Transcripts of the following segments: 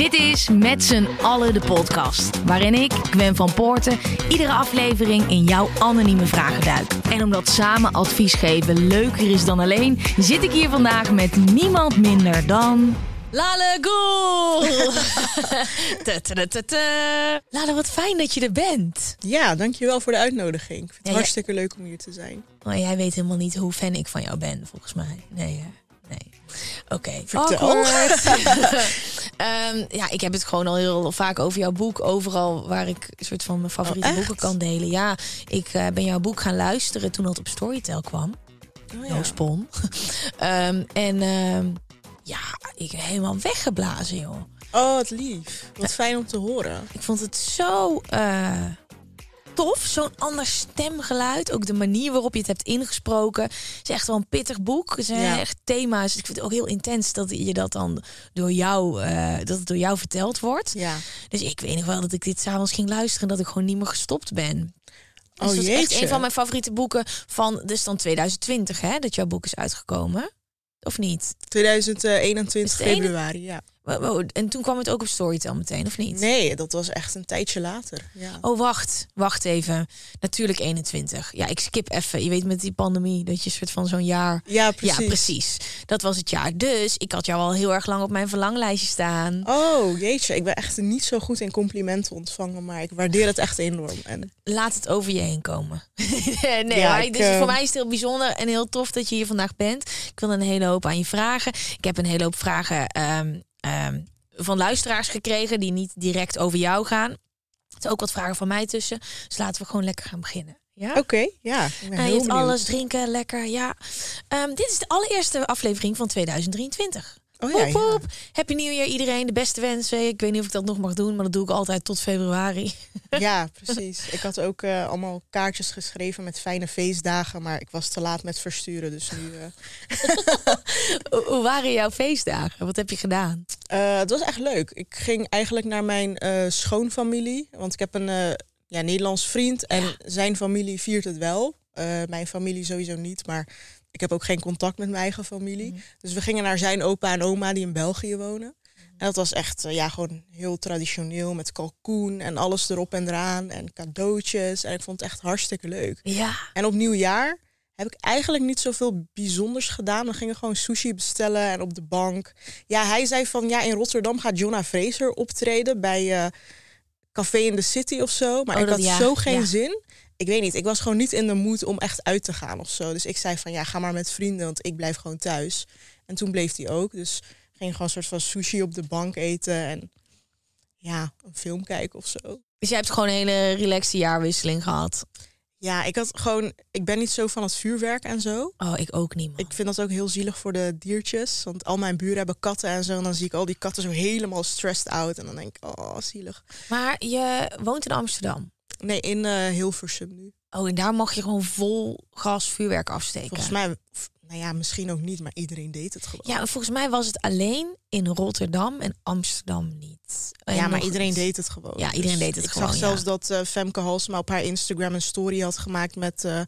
Dit is Met z'n allen de podcast. Waarin ik, Gwen van Poorten, iedere aflevering in jouw anonieme vragen duik. En omdat samen advies geven leuker is dan alleen, zit ik hier vandaag met niemand minder dan. Lale Goel! Lale, wat fijn dat je er bent. Ja, dankjewel voor de uitnodiging. Ik vind het Ja, ja. hartstikke leuk om hier te zijn. Maar jij weet helemaal niet hoe fan ik van jou ben, volgens mij. Nee, hè? nee. Oké. Vertel. Awkward. Ehm, ja, ik heb het gewoon al heel vaak over jouw boek. Overal waar ik een soort van mijn favoriete Oh, boeken kan delen. Ja, ik eh, ben jouw boek gaan luisteren toen dat op Storytel kwam. Oh, No spon. Ehm, en ehm, ja, ik ben helemaal weggeblazen, joh. Oh, wat lief. Wat fijn om te horen. Ik vond het zo eh, tof. Zo'n ander stemgeluid. Ook de manier waarop je het hebt ingesproken. Het is echt wel een pittig boek. Het zijn Ja. echt thema's. Ik vind het ook heel intens dat je dat dan door jou, eh, dat het door jou verteld wordt. Ja. Dus ik weet nog wel dat ik dit s'avonds ging luisteren en dat ik gewoon niet meer gestopt ben. Dus Oh dat is echt een van mijn favoriete boeken van, dus dan 2020 hè, dat jouw boek is uitgekomen. Of niet? 2021 Is het de ene- februari, ja. En toen kwam het ook op Storytel meteen, of niet? Nee, dat was echt een tijdje later. Ja. Oh, wacht. Wacht even. Natuurlijk 21. Ja, ik skip even. Je weet met die pandemie dat je soort van zo'n jaar... Ja, precies. Ja, precies. Dat was het jaar. Dus ik had jou al heel erg lang op mijn verlanglijstje staan. Oh, jeetje. Ik ben echt niet zo goed in complimenten ontvangen, maar ik waardeer het echt enorm. En Laat het over je heen komen. nee, Ja, maar ik, dus eh, voor mij is het heel bijzonder en heel tof dat je hier vandaag bent. Ik wil een hele hoop aan je vragen. Ik heb een hele hoop vragen ehm, ehm, van luisteraars gekregen die niet direct over jou gaan. Er zijn ook wat vragen van mij tussen. Dus laten we gewoon lekker gaan beginnen. Ja? oké, ja. Ik ben je heel hebt benieuwd. alles, drinken, lekker, ja. Ehm, dit is de allereerste aflevering van 2023. Oh ja. Happy New Year iedereen, de beste wensen. Ik weet niet of ik dat nog mag doen, maar dat doe ik altijd tot februari. Ja, precies. Ik had ook eh, allemaal kaartjes geschreven met fijne feestdagen, maar ik was te laat met versturen. Dus nu. eh, Hoe waren jouw feestdagen? Wat heb je gedaan? Eh, het was echt leuk. Ik ging eigenlijk naar mijn schoonfamilie. Want ik heb een ja, Nederlands vriend en zijn familie viert het wel. Mijn familie sowieso niet, maar ik heb ook geen contact met mijn eigen familie. Mhm. Dus we gingen naar zijn opa en oma die in België wonen. En dat was echt eh, ja, gewoon heel traditioneel met kalkoen en alles erop en eraan en cadeautjes. En ik vond het echt hartstikke leuk. Ja. En op nieuwjaar heb ik eigenlijk niet zoveel bijzonders gedaan. We gingen gewoon sushi bestellen en op de bank. Ja, hij zei van ja, in Rotterdam gaat Jonna Fraser optreden bij eh, Café in the City of zo. Maar Oh, ik had ja, zo geen ja. zin. Ik weet niet, ik was gewoon niet in de moed om echt uit te gaan of zo. Dus ik zei van ja, ga maar met vrienden, want ik blijf gewoon thuis. En toen bleef hij ook. Dus ging gewoon een soort van sushi op de bank eten en ja, een film kijken of zo. Dus jij hebt gewoon een hele relaxte jaarwisseling gehad. Ja, ik had gewoon, ik ben niet zo van het vuurwerk en zo. Oh, ik ook niet, man. Ik vind dat ook heel zielig voor de diertjes. Want al mijn buren hebben katten en zo. En dan zie ik al die katten zo helemaal stressed out. En dan denk ik, oh, zielig. Maar je woont in Amsterdam. Nee, in eh, Hilversum nu. Oh, en daar mag je gewoon vol gas vuurwerk afsteken. Volgens mij, nou ja, misschien ook niet. Maar iedereen deed het gewoon. Ja, volgens mij was het alleen in Rotterdam en Amsterdam niet. En ja, maar iedereen iets. deed het gewoon. Dus Ja, iedereen deed het ik gewoon, zag ja. zelfs dat eh, Femke Halsema op haar Instagram een story had gemaakt met eh,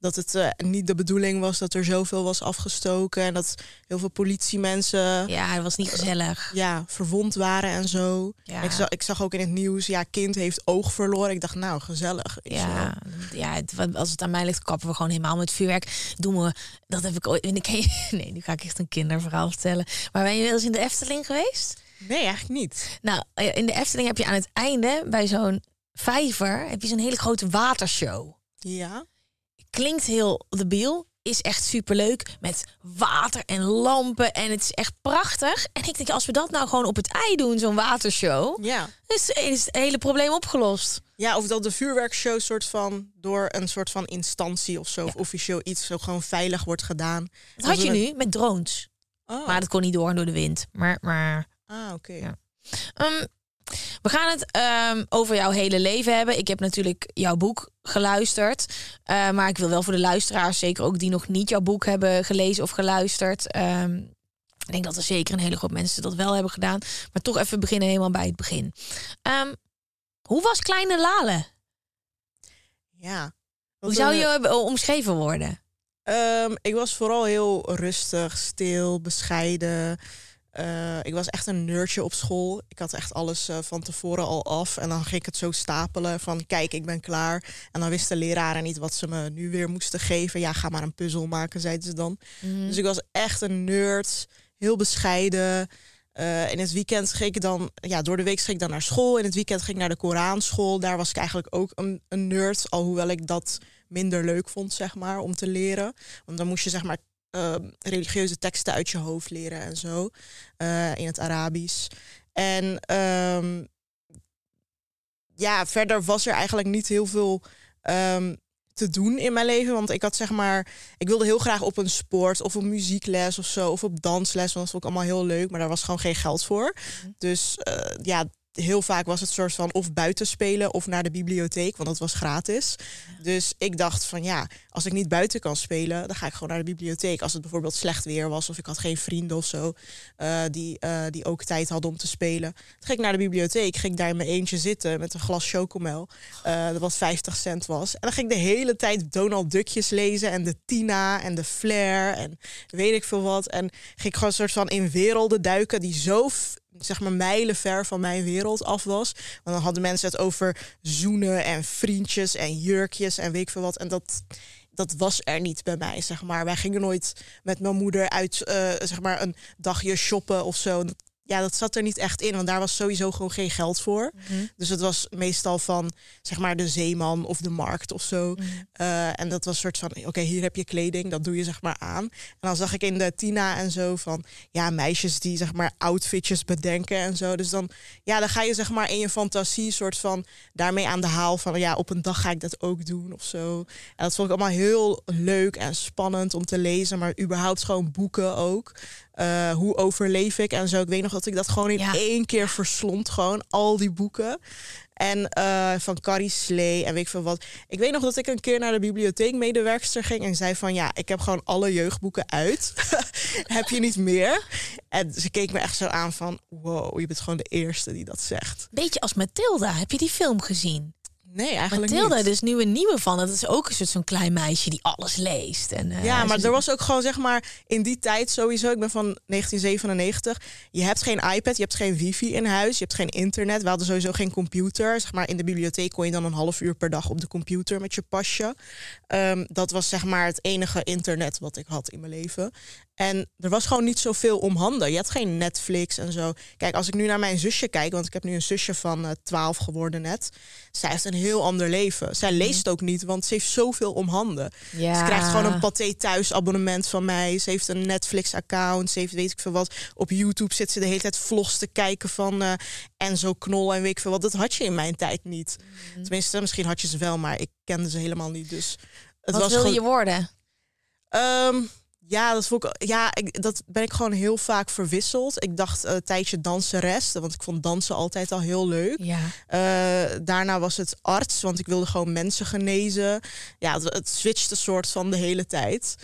dat het eh, niet de bedoeling was dat er zoveel was afgestoken en dat heel veel politiemensen Ja, het was niet gezellig. ja, verwond waren en zo. Ja. Ik, zag, ik zag ook in het nieuws, ja, kind heeft oog verloren. Ik dacht, nou, gezellig. Ja, ja het, als het aan mij ligt, kappen we gewoon helemaal met vuurwerk. Doen we, dat heb ik ooit. en ik Nee, nu ga ik echt een kinderverhaal vertellen. Maar ben je wel eens in de Efteling geweest? Nee, eigenlijk niet. Nou, eh, in de Efteling heb je aan het einde bij zo'n vijver heb je zo'n hele grote watershow. Ja. Klinkt heel debiel, is echt superleuk met water en lampen en het is echt prachtig. En ik denk, als we dat nou gewoon op het ei doen, zo'n watershow, Ja. is, is het hele probleem opgelost. Ja, of dat de vuurwerkshow soort van door een soort van instantie of zo, of officieel iets zo gewoon veilig wordt gedaan. Dat had je nu met drones. Oh. Maar dat kon niet door door de wind. Maar, maar Ah, oké. Ja. Ehm, we gaan het ehm, over jouw hele leven hebben. Ik heb natuurlijk jouw boek geluisterd. Eh, maar ik wil wel voor de luisteraars, zeker ook die nog niet jouw boek hebben gelezen of geluisterd. ehm, ik denk dat er zeker een hele groep mensen dat wel hebben gedaan. Maar toch even beginnen helemaal bij het begin. Hoe was Kleine Lale? Ja. Hoe zou je omschreven worden? Ehm, ik was vooral heel rustig, stil, bescheiden. Eh, ik was echt een nerdje op school. Ik had echt alles eh, van tevoren al af. En dan ging ik het zo stapelen van kijk, ik ben klaar. En dan wisten leraren niet wat ze me nu weer moesten geven. Ja, ga maar een puzzel maken, zeiden ze dan. Dus ik was echt een nerd, heel bescheiden. Eh, in het weekend ging ik dan, ja, door de week ging ik dan naar school. In het weekend ging ik naar de Koranschool. Daar was ik eigenlijk ook een, een nerd, alhoewel ik dat minder leuk vond, zeg maar, om te leren. Want dan moest je, zeg maar, eh, religieuze teksten uit je hoofd leren en zo, eh, in het Arabisch. En ehm, ja, verder was er eigenlijk niet heel veel ehm, te doen in mijn leven. Want ik had zeg maar, ik wilde heel graag op een sport of een muziekles of zo, of op dansles, want dat vond ik allemaal heel leuk, maar daar was gewoon geen geld voor. Dus eh, ja, heel vaak was het soort van of buiten spelen of naar de bibliotheek, want dat was gratis. Dus ik dacht van ja, als ik niet buiten kan spelen, dan ga ik gewoon naar de bibliotheek. Als het bijvoorbeeld slecht weer was of ik had geen vrienden of zo eh, die, eh, die ook tijd hadden om te spelen. Dan ging ik naar de bibliotheek, ging daar in mijn eentje zitten met een glas chocomel, eh, dat wat 50 cent was. En dan ging ik de hele tijd Donald Duckjes lezen en de Tina en de Flair en weet ik veel wat. En ging ik gewoon een soort van in werelden duiken die zo zeg maar mijlen ver van mijn wereld af was. Want dan hadden mensen het over zoenen en vriendjes en jurkjes en weet ik veel wat. En dat, dat was er niet bij mij, zeg maar. Wij gingen nooit met mijn moeder uit, eh, zeg maar, een dagje shoppen of zo. Ja, dat zat er niet echt in, want daar was sowieso gewoon geen geld voor. Dus het was meestal van, zeg maar, de zeeman of de markt of zo. Eh, en dat was een soort van, oké, hier heb je kleding, dat doe je zeg maar aan. En dan zag ik in de Tina en zo van, ja, meisjes die zeg maar outfitjes bedenken en zo. Dus dan, ja, dan ga je zeg maar in je fantasie soort van daarmee aan de haal van, ja, op een dag ga ik dat ook doen of zo. En dat vond ik allemaal heel leuk en spannend om te lezen, maar überhaupt gewoon boeken ook. Eh, hoe overleef ik en zo. Ik weet nog dat ik dat gewoon in Ja. één keer verslond, gewoon al die boeken. En eh, van Carrie Slee en weet ik veel wat. Ik weet nog dat ik een keer naar de bibliotheekmedewerkster ging en zei van ja, ik heb gewoon alle jeugdboeken uit. heb je niet meer? En ze keek me echt zo aan van wow, je bent gewoon de eerste die dat zegt. Beetje als Mathilda. Heb je die film gezien? Nee, eigenlijk Mathilda, niet. dus nu een nieuwe van. Dat is ook een soort zo'n klein meisje die alles leest. En, eh, Ja, maar er was ook gewoon zeg maar in die tijd sowieso. Ik ben van 1997. Je hebt geen iPad, je hebt geen wifi in huis, je hebt geen internet. We hadden sowieso geen computer. Zeg maar in de bibliotheek kon je dan een half uur per dag op de computer met je pasje. Ehm, dat was zeg maar het enige internet wat ik had in mijn leven. En er was gewoon niet zoveel om handen. Je had geen Netflix en zo. Kijk, als ik nu naar mijn zusje kijk, want ik heb nu een zusje van eh 12 geworden net. Zij heeft een heel ander leven. Zij leest ook niet, want ze heeft zoveel om handen. Ja. Ze krijgt gewoon een Pathé Thuis abonnement van mij. Ze heeft een Netflix account. Ze heeft weet ik veel wat. Op YouTube zit ze de hele tijd vlogs te kijken van eh Enzo Knol en weet ik veel wat. Dat had je in mijn tijd niet. Mhm. Tenminste, misschien had je ze wel, maar ik kende ze helemaal niet. Dus het Wat was wil gewoon... je worden? Ehm, ja, dat, vond ik, ja ik, dat ben ik gewoon heel vaak verwisseld. Ik dacht eh, een tijdje danseres, want ik vond dansen altijd al heel leuk. Ja. Eh, daarna was het arts, want ik wilde gewoon mensen genezen. Ja, het, het switchte soort van de hele tijd.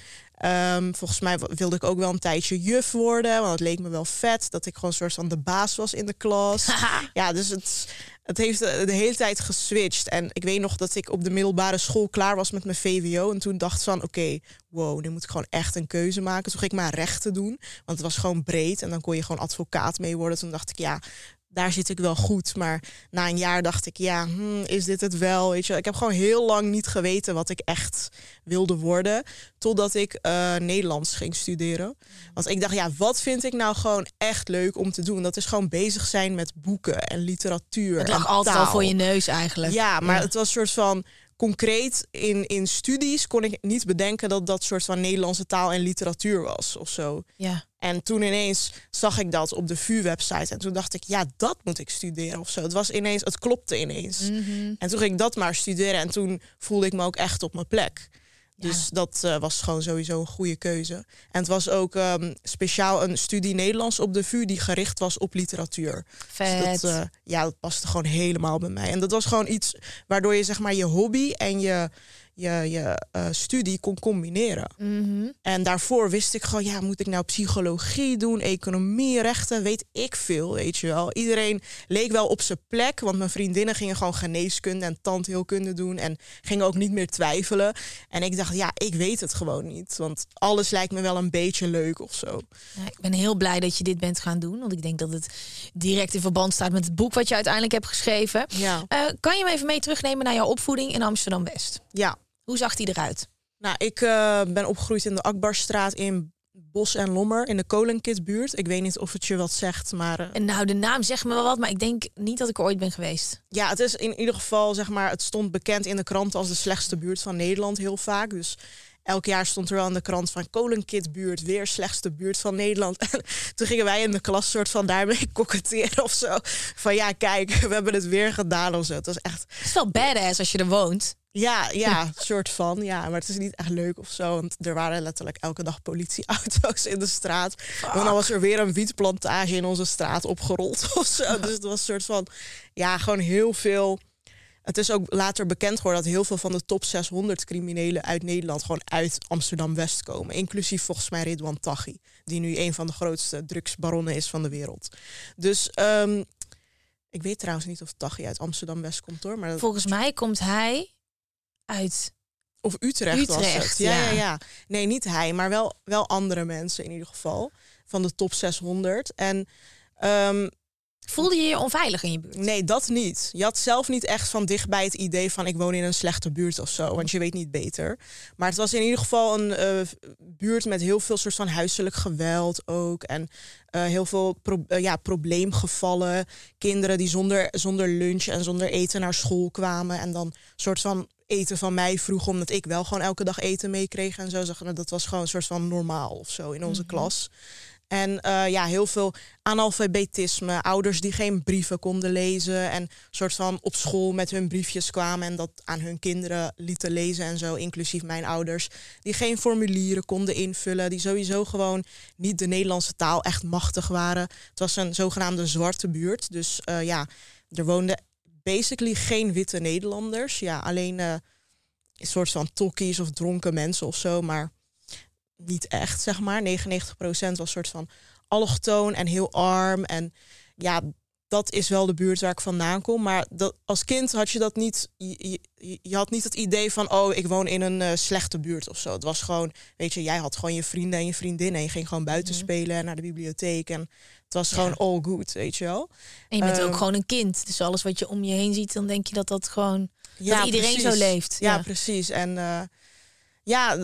Ehm, volgens mij wilde ik ook wel een tijdje juf worden, want het leek me wel vet dat ik gewoon een soort van de baas was in de klas. ja, dus het, het heeft de, de hele tijd geswitcht. En ik weet nog dat ik op de middelbare school klaar was met mijn VWO. En toen dacht van, oké, wow, nu moet ik gewoon echt een keuze maken. Toen ging ik maar rechten doen, want het was gewoon breed. En dan kon je gewoon advocaat mee worden. Toen dacht ik, ja, daar zit ik wel goed. Maar na een jaar dacht ik, ja, hmm, is dit het wel? Weet je, ik heb gewoon heel lang niet geweten wat ik echt wilde worden. Totdat ik eh, Nederlands ging studeren. Want ik dacht, ja, wat vind ik nou gewoon echt leuk om te doen? Dat is gewoon bezig zijn met boeken en literatuur. Het lag en altijd al voor je neus eigenlijk. Ja, maar het was een soort van concreet in, in studies kon ik niet bedenken dat dat soort van Nederlandse taal en literatuur was of zo. Ja. En toen ineens zag ik dat op de VU-website. En toen dacht ik, ja, dat moet ik studeren of zo. Het was ineens, het klopte ineens. Mhm. En toen ging ik dat maar studeren. En toen voelde ik me ook echt op mijn plek. Dus dat eh, was gewoon sowieso een goede keuze. En het was ook ehm, speciaal een studie Nederlands op de VU die gericht was op literatuur. Vet. Dus dat, eh, ja, dat paste gewoon helemaal bij mij. En dat was gewoon iets waardoor je zeg maar je hobby en je, je, je eh, studie kon combineren. Mhm. En daarvoor wist ik gewoon, ja, moet ik nou psychologie doen, economie, rechten, weet ik veel, weet je wel. Iedereen leek wel op zijn plek, want mijn vriendinnen gingen gewoon geneeskunde en tandheelkunde doen en gingen ook niet meer twijfelen. En ik dacht, ja, ik weet het gewoon niet, want alles lijkt me wel een beetje leuk of zo. Ja, ik ben heel blij dat je dit bent gaan doen. Want ik denk dat het direct in verband staat met het boek wat je uiteindelijk hebt geschreven. Ja, Eh, kan je me even mee terugnemen naar jouw opvoeding in Amsterdam-West? ja. Hoe zag die eruit? Nou, ik eh, ben opgegroeid in de Akbarstraat in Bos en Lommer, in de Kolenkitbuurt. Ik weet niet of het je wat zegt, maar... eh, En nou, de naam zegt me wel wat, maar ik denk niet dat ik er ooit ben geweest. Ja, het is in ieder geval, zeg maar, het stond bekend in de krant als de slechtste buurt van Nederland heel vaak. Dus elk jaar stond er wel aan de krant van Kolenkitbuurt, weer slechtste buurt van Nederland. En toen gingen wij in de klas soort van daarmee koketteren of zo. Van ja, kijk, we hebben het weer gedaan of zo. Het was echt, Het is wel badass als je er woont. ja, ja, soort van. Ja, maar het is niet echt leuk of zo. Want er waren letterlijk elke dag politieauto's in de straat. En dan was er weer een wietplantage in onze straat opgerold of zo. Dus het was een soort van, ja, gewoon heel veel. Het is ook later bekend geworden dat heel veel van de top 600 criminelen uit Nederland gewoon uit Amsterdam-West komen. Inclusief volgens mij Ridwan Taghi, die nu een van de grootste drugsbaronnen is van de wereld. Dus ehm, ik weet trouwens niet of Taghi uit Amsterdam-West komt hoor. Maar dat, Volgens mij komt hij uit. Of Utrecht, was Utrecht, het. Ja, ja. ja, ja. Nee, niet hij, maar wel, wel andere mensen in ieder geval. Van de top 600. En ehm, Voelde je je onveilig in je buurt? nee, dat niet. Je had zelf niet echt van dichtbij het idee van ik woon in een slechte buurt of zo. Want je weet niet beter. Maar het was in ieder geval een eh, buurt met heel veel soort van huiselijk geweld ook. En eh, heel veel pro- eh, ja, probleemgevallen. Kinderen die zonder, zonder lunch en zonder eten naar school kwamen. En dan soort van eten van mij vroegen, omdat ik wel gewoon elke dag eten meekreeg en zo. Maar, Dat was gewoon een soort van normaal of zo in onze klas. En eh, ja, heel veel analfabetisme, ouders die geen brieven konden lezen en soort van op school met hun briefjes kwamen en dat aan hun kinderen lieten lezen en zo, inclusief mijn ouders, die geen formulieren konden invullen, die sowieso gewoon niet de Nederlandse taal echt machtig waren. Het was een zogenaamde zwarte buurt, dus eh, ja, er woonden basically geen witte Nederlanders, ja, alleen eh, een soort van tokkies of dronken mensen of zo, maar niet echt, zeg maar. 99% was soort van allochtoon en heel arm. En ja, dat is wel de buurt waar ik vandaan kom. Maar dat, als kind had je dat niet. Je, je, je had niet het idee van, oh, ik woon in een eh, slechte buurt of zo. Het was gewoon, weet je, jij had gewoon je vrienden en je vriendinnen. En je ging gewoon buiten spelen en naar de bibliotheek. En het was gewoon all good, weet je wel. En je bent Ehm, ook gewoon een kind. Dus alles wat je om je heen ziet, dan denk je dat dat gewoon. Ja, dat iedereen precies. zo leeft. Ja, Ja. precies. En eh, ja,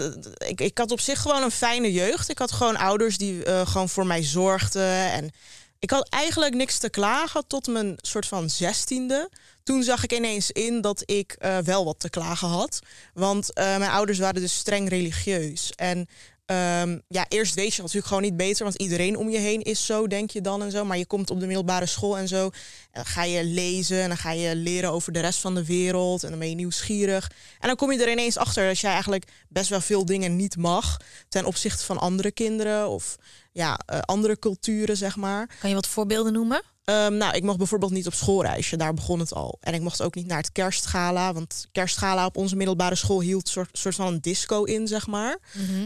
ik, ik had op zich gewoon een fijne jeugd. Ik had gewoon ouders die eh, gewoon voor mij zorgden. En ik had eigenlijk niks te klagen tot mijn soort van zestiende. Toen zag ik ineens in dat ik eh, wel wat te klagen had. Want eh, mijn ouders waren dus streng religieus. En ehm, ja, eerst weet je natuurlijk gewoon niet beter, want iedereen om je heen is zo, denk je dan en zo. Maar je komt op de middelbare school en zo. Dan ga je lezen en dan ga je leren over de rest van de wereld. En dan ben je nieuwsgierig. En dan kom je er ineens achter dat jij eigenlijk best wel veel dingen niet mag. Ten opzichte van andere kinderen of ja, eh, andere culturen, zeg maar. Kan je wat voorbeelden noemen? Ehm, nou, ik mocht bijvoorbeeld niet op schoolreisje, daar begon het al. En ik mocht ook niet naar het kerstgala, want kerstgala op onze middelbare school hield soort, soort van een disco in, zeg maar,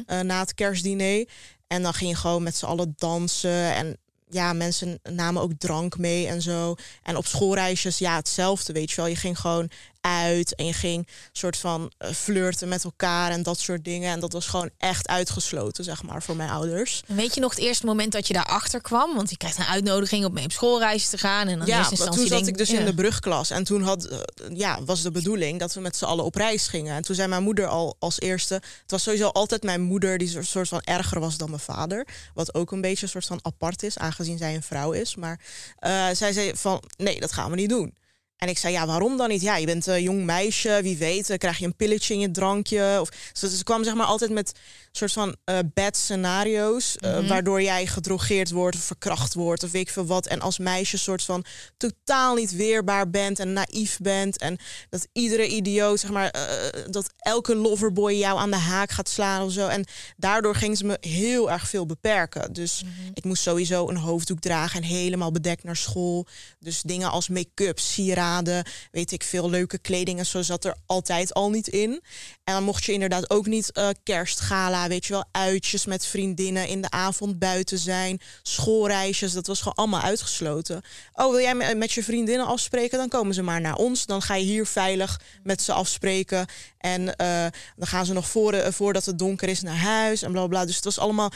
eh, na het kerstdiner. En dan ging je gewoon met z'n allen dansen en ja, mensen namen ook drank mee en zo. En op schoolreisjes, ja, hetzelfde, weet je wel. Je ging gewoon uit en je ging soort van eh, flirten met elkaar en dat soort dingen. En dat was gewoon echt uitgesloten, zeg maar, voor mijn ouders. En weet je nog het eerste moment dat je daarachter kwam? Want je krijgt een uitnodiging om mee op schoolreis te gaan. En dan Ja, toen zat denk ik dus ja. in de brugklas. En toen had, eh, ja, was de bedoeling dat we met z'n allen op reis gingen. En toen zei mijn moeder al als eerste... Het was sowieso altijd mijn moeder die een soort van erger was dan mijn vader. Wat ook een beetje een soort van apart is, aangezien zij een vrouw is. Maar eh, zij zei van, nee, dat gaan we niet doen. En ik zei, ja, waarom dan niet? Ja, je bent een jong meisje, wie weet, eh, krijg je een pilletje in je drankje. Of, dus ze kwam zeg maar altijd met soort van uh, bad scenario's, uh, waardoor jij gedrogeerd wordt of verkracht wordt of weet ik veel wat. En als meisje soort van totaal niet weerbaar bent en naïef bent. En dat iedere idioot, zeg maar, uh, dat elke loverboy jou aan de haak gaat slaan of zo. En daardoor ging ze me heel erg veel beperken. Dus mm -hmm. ik moest sowieso een hoofddoek dragen en helemaal bedekt naar school. Dus dingen als make-up, sieraden, weet ik veel, leuke kleding en zo zat er altijd al niet in. En dan mocht je inderdaad ook niet uh, kerstgala, weet je wel, uitjes met vriendinnen in de avond buiten zijn, schoolreisjes, dat was gewoon allemaal uitgesloten. Oh, wil jij met je vriendinnen afspreken? Dan komen ze maar naar ons. Dan ga je hier veilig met ze afspreken. En uh, dan gaan ze nog voor, voordat het donker is naar huis en bla bla. Dus het was allemaal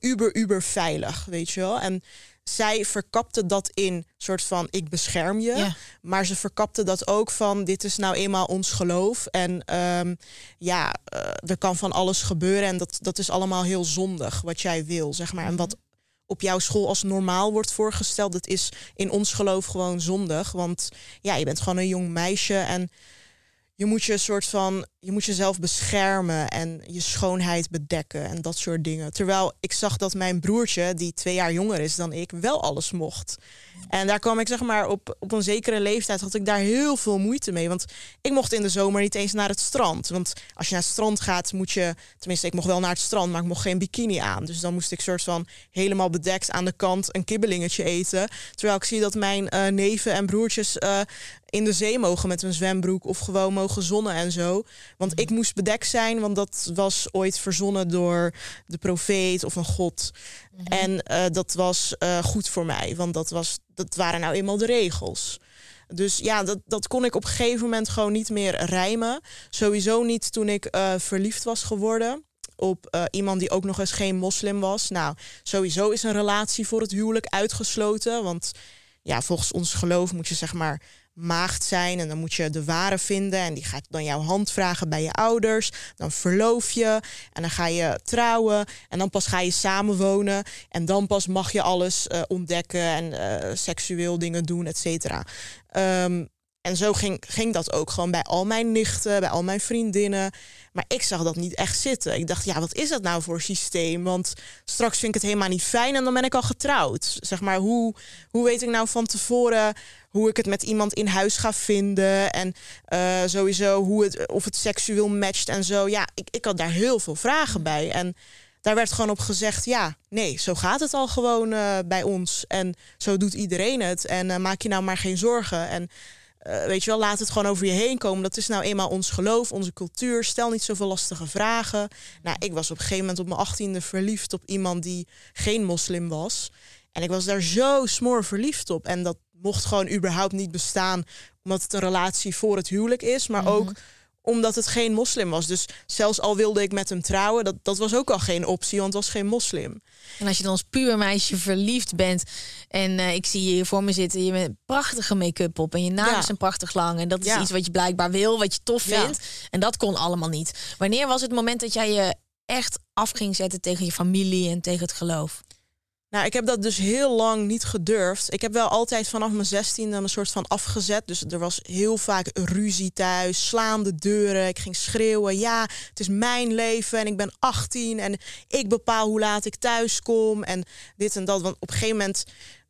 uber, uber veilig, weet je wel. En zij verkapte dat in soort van ik bescherm je. Ja. Maar ze verkapte dat ook van dit is nou eenmaal ons geloof. En um, ja, uh, er kan van alles gebeuren. En dat, dat is allemaal heel zondig wat jij wil, zeg maar. En wat op jouw school als normaal wordt voorgesteld, dat is in ons geloof gewoon zondig. Want ja, je bent gewoon een jong meisje en je moet je soort van, je moet jezelf beschermen en je schoonheid bedekken en dat soort dingen. Terwijl ik zag dat mijn broertje, die twee jaar jonger is dan ik, wel alles mocht. En daar kwam ik zeg maar op, op een zekere leeftijd had ik daar heel veel moeite mee. Want ik mocht in de zomer niet eens naar het strand. Want als je naar het strand gaat, moet je, tenminste, ik mocht wel naar het strand, maar ik mocht geen bikini aan. Dus dan moest ik soort van helemaal bedekt aan de kant een kibbelingetje eten. Terwijl ik zie dat mijn uh, neven en broertjes uh, in de zee mogen met een zwembroek of gewoon mogen zonnen en zo. Want ik moest bedekt zijn, want dat was ooit verzonnen door de profeet of een god. Mm -hmm. En uh, dat was uh, goed voor mij, want dat, was, dat waren nou eenmaal de regels. Dus ja, dat, dat kon ik op een gegeven moment gewoon niet meer rijmen. Sowieso niet toen ik uh, verliefd was geworden op uh, iemand die ook nog eens geen moslim was. Nou, sowieso is een relatie voor het huwelijk uitgesloten. Want ja, volgens ons geloof moet je zeg maar maagd zijn. En dan moet je de ware vinden. En die gaat dan jouw hand vragen bij je ouders. Dan verloof je. En dan ga je trouwen. En dan pas ga je samenwonen. En dan pas mag je alles uh, ontdekken. En uh, seksueel dingen doen, et cetera. Um, en zo ging, ging dat ook gewoon bij al mijn nichten, bij al mijn vriendinnen. Maar ik zag dat niet echt zitten. Ik dacht, ja, wat is dat nou voor systeem? Want straks vind ik het helemaal niet fijn en dan ben ik al getrouwd. Zeg maar, hoe, hoe weet ik nou van tevoren hoe ik het met iemand in huis ga vinden? En uh, sowieso hoe het, of het seksueel matcht en zo. Ja, ik, ik had daar heel veel vragen bij. En daar werd gewoon op gezegd: ja, nee, zo gaat het al gewoon uh, bij ons. En zo doet iedereen het. En uh, maak je nou maar geen zorgen. En uh, weet je wel, laat het gewoon over je heen komen. Dat is nou eenmaal ons geloof, onze cultuur. Stel niet zoveel lastige vragen. Nou, ik was op een gegeven moment op mijn achttiende verliefd op iemand die geen moslim was. En ik was daar zo smoor verliefd op. En dat mocht gewoon überhaupt niet bestaan, omdat het een relatie voor het huwelijk is. Maar mm -hmm. ook omdat het geen moslim was. Dus zelfs al wilde ik met hem trouwen, dat, dat was ook al geen optie, want het was geen moslim. En als je dan als puur meisje verliefd bent en uh, ik zie je hier voor me zitten, je met prachtige make-up op en je nagels ja. zijn prachtig lang en dat is ja. iets wat je blijkbaar wil, wat je tof vindt. Ja. En dat kon allemaal niet. Wanneer was het moment dat jij je echt af ging zetten tegen je familie en tegen het geloof? Nou, ik heb dat dus heel lang niet gedurfd. Ik heb wel altijd vanaf mijn zestiende een soort van afgezet. Dus er was heel vaak ruzie thuis, slaande deuren. Ik ging schreeuwen, ja, het is mijn leven en ik ben 18 en ik bepaal hoe laat ik thuis kom en dit en dat. Want op een gegeven moment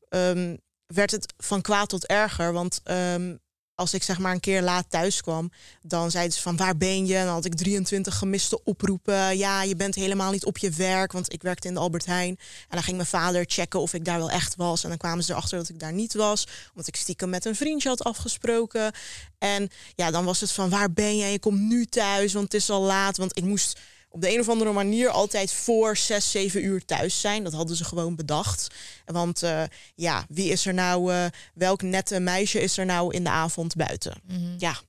um, werd het van kwaad tot erger. Want um, als ik zeg maar een keer laat thuis kwam, dan zeiden ze van waar ben je? En dan had ik 23 gemiste oproepen. Ja, je bent helemaal niet op je werk, want ik werkte in de Albert Heijn. En dan ging mijn vader checken of ik daar wel echt was. En dan kwamen ze erachter dat ik daar niet was, omdat ik stiekem met een vriendje had afgesproken. En ja, dan was het van waar ben je? Je komt nu thuis, want het is al laat. Want ik moest op de een of andere manier altijd voor zes, zeven uur thuis zijn. Dat hadden ze gewoon bedacht. Want uh, ja, wie is er nou, uh, welk nette meisje is er nou in de avond buiten? Mm -hmm. Ja.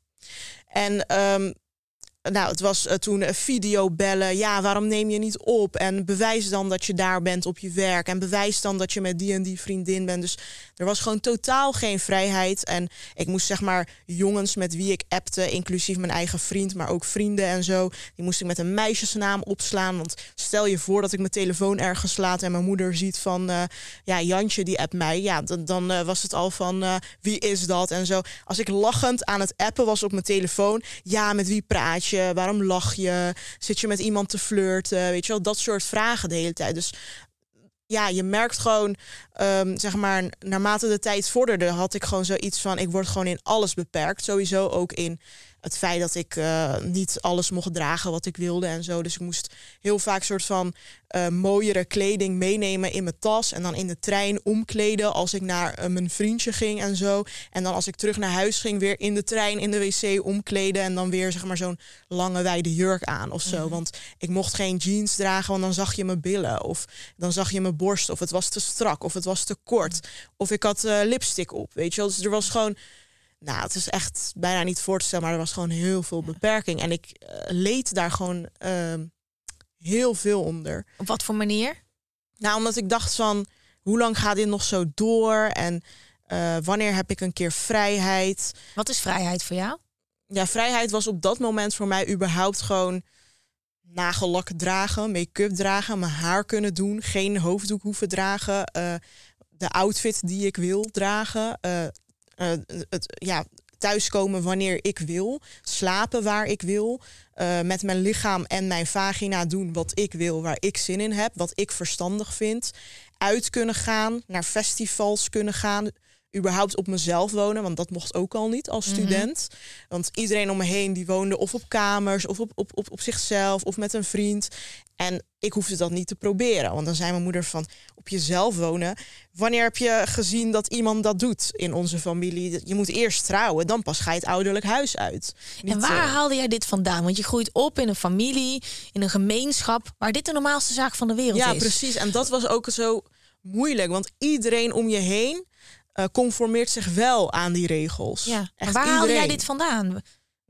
En um, nou, het was uh, toen uh, videobellen. Ja, waarom neem je niet op? En bewijs dan dat je daar bent op je werk. En bewijs dan dat je met die en die vriendin bent. Dus er was gewoon totaal geen vrijheid. En ik moest zeg maar jongens met wie ik appte, inclusief mijn eigen vriend, maar ook vrienden en zo. Die moest ik met een meisjesnaam opslaan. Want stel je voor dat ik mijn telefoon ergens laat en mijn moeder ziet van uh, ja, Jantje die appt mij. Ja, dan, dan was het al van wie is dat en zo. Als ik lachend aan het appen was op mijn telefoon, ja, met wie praat je? Waarom lach je? Zit je met iemand te flirten? Weet je wel, dat soort vragen de hele tijd. Dus ja, je merkt gewoon, um, zeg maar, naarmate de tijd vorderde, had ik gewoon zoiets van: ik word gewoon in alles beperkt. Sowieso ook in het feit dat ik uh, niet alles mocht dragen wat ik wilde en zo. Dus ik moest heel vaak soort van uh, mooiere kleding meenemen in mijn tas. En dan in de trein omkleden als ik naar uh, mijn vriendje ging en zo. En dan als ik terug naar huis ging, weer in de trein in de wc omkleden. En dan weer zeg maar zo'n lange wijde jurk aan of zo. Mm -hmm. Want ik mocht geen jeans dragen, want dan zag je mijn billen. Of dan zag je mijn borst. Of het was te strak. Of het was te kort. Of ik had lipstick op. Weet je wel. Dus er was gewoon nou, het is echt bijna niet voor te stellen, maar er was gewoon heel veel beperking. En ik uh, leed daar gewoon uh, heel veel onder. Op wat voor manier? Nou, omdat ik dacht van, hoe lang gaat dit nog zo door? En uh, wanneer heb ik een keer vrijheid? Wat is vrijheid voor jou? Ja, vrijheid was op dat moment voor mij überhaupt gewoon nagellak dragen, make-up dragen, mijn haar kunnen doen, geen hoofddoek hoeven dragen, uh, de outfit die ik wil dragen, het ja, thuiskomen wanneer ik wil, slapen waar ik wil, uh, met mijn lichaam en mijn vagina doen wat ik wil, waar ik zin in heb, wat ik verstandig vind, uit kunnen gaan, naar festivals kunnen gaan, überhaupt op mezelf wonen, want dat mocht ook al niet als student. Mm -hmm. Want iedereen om me heen die woonde of op kamers of op, op, op, op zichzelf of met een vriend. En ik hoefde dat niet te proberen. Want dan zei mijn moeder van op jezelf wonen. Wanneer heb je gezien dat iemand dat doet in onze familie? Je moet eerst trouwen, dan pas ga je het ouderlijk huis uit. Niet en waar uh... haalde jij dit vandaan? Want je groeit op in een familie, in een gemeenschap, waar dit de normaalste zaak van de wereld ja, is. Ja, precies. En dat was ook zo moeilijk. Want iedereen om je heen uh, conformeert zich wel aan die regels. Ja. Echt waar haal jij dit vandaan?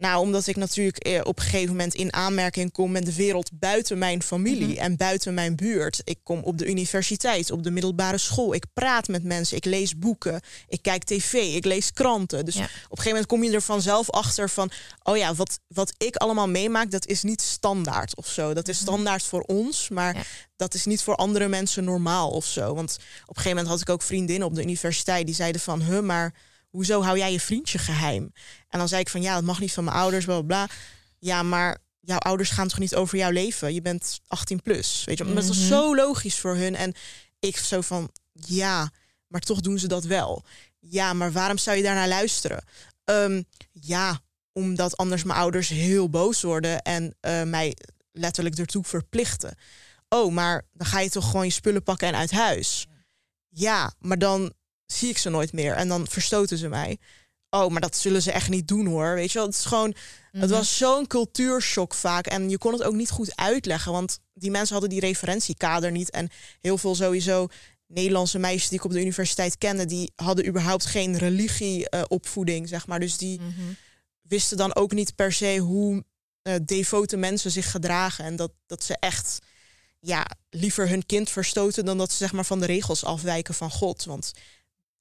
Nou, omdat ik natuurlijk eh, op een gegeven moment in aanmerking kom met de wereld buiten mijn familie mm -hmm. en buiten mijn buurt. Ik kom op de universiteit, op de middelbare school. Ik praat met mensen, ik lees boeken, ik kijk tv, ik lees kranten. Dus ja. op een gegeven moment kom je er vanzelf achter van, oh ja, wat, wat ik allemaal meemaak, dat is niet standaard of zo. Dat is standaard voor ons, maar ja. dat is niet voor andere mensen normaal of zo. Want op een gegeven moment had ik ook vriendinnen op de universiteit die zeiden van, huh, maar hoezo hou jij je vriendje geheim? En dan zei ik van ja, dat mag niet van mijn ouders, bla bla. bla. Ja, maar jouw ouders gaan toch niet over jouw leven? Je bent 18 plus, weet je. -hmm. Dat is zo logisch voor hun. En ik zo van ja, maar toch doen ze dat wel. Ja, maar waarom zou je daarnaar luisteren? Um, ja, omdat anders mijn ouders heel boos worden en uh, mij letterlijk ertoe verplichten. Oh, maar dan ga je toch gewoon je spullen pakken en uit huis. Ja, maar dan zie ik ze nooit meer. En dan verstoten ze mij. Oh, maar dat zullen ze echt niet doen hoor. Weet je wel, het is gewoon. Het was zo'n cultuurshock vaak. En je kon het ook niet goed uitleggen. Want die mensen hadden die referentiekader niet. En heel veel sowieso Nederlandse meisjes die ik op de universiteit kende, die hadden überhaupt geen religieopvoeding, uh, zeg maar. Dus die mm -hmm. wisten dan ook niet per se hoe uh, devote mensen zich gedragen. En dat, dat ze echt ja, liever hun kind verstoten dan dat ze zeg maar van de regels afwijken van God. Want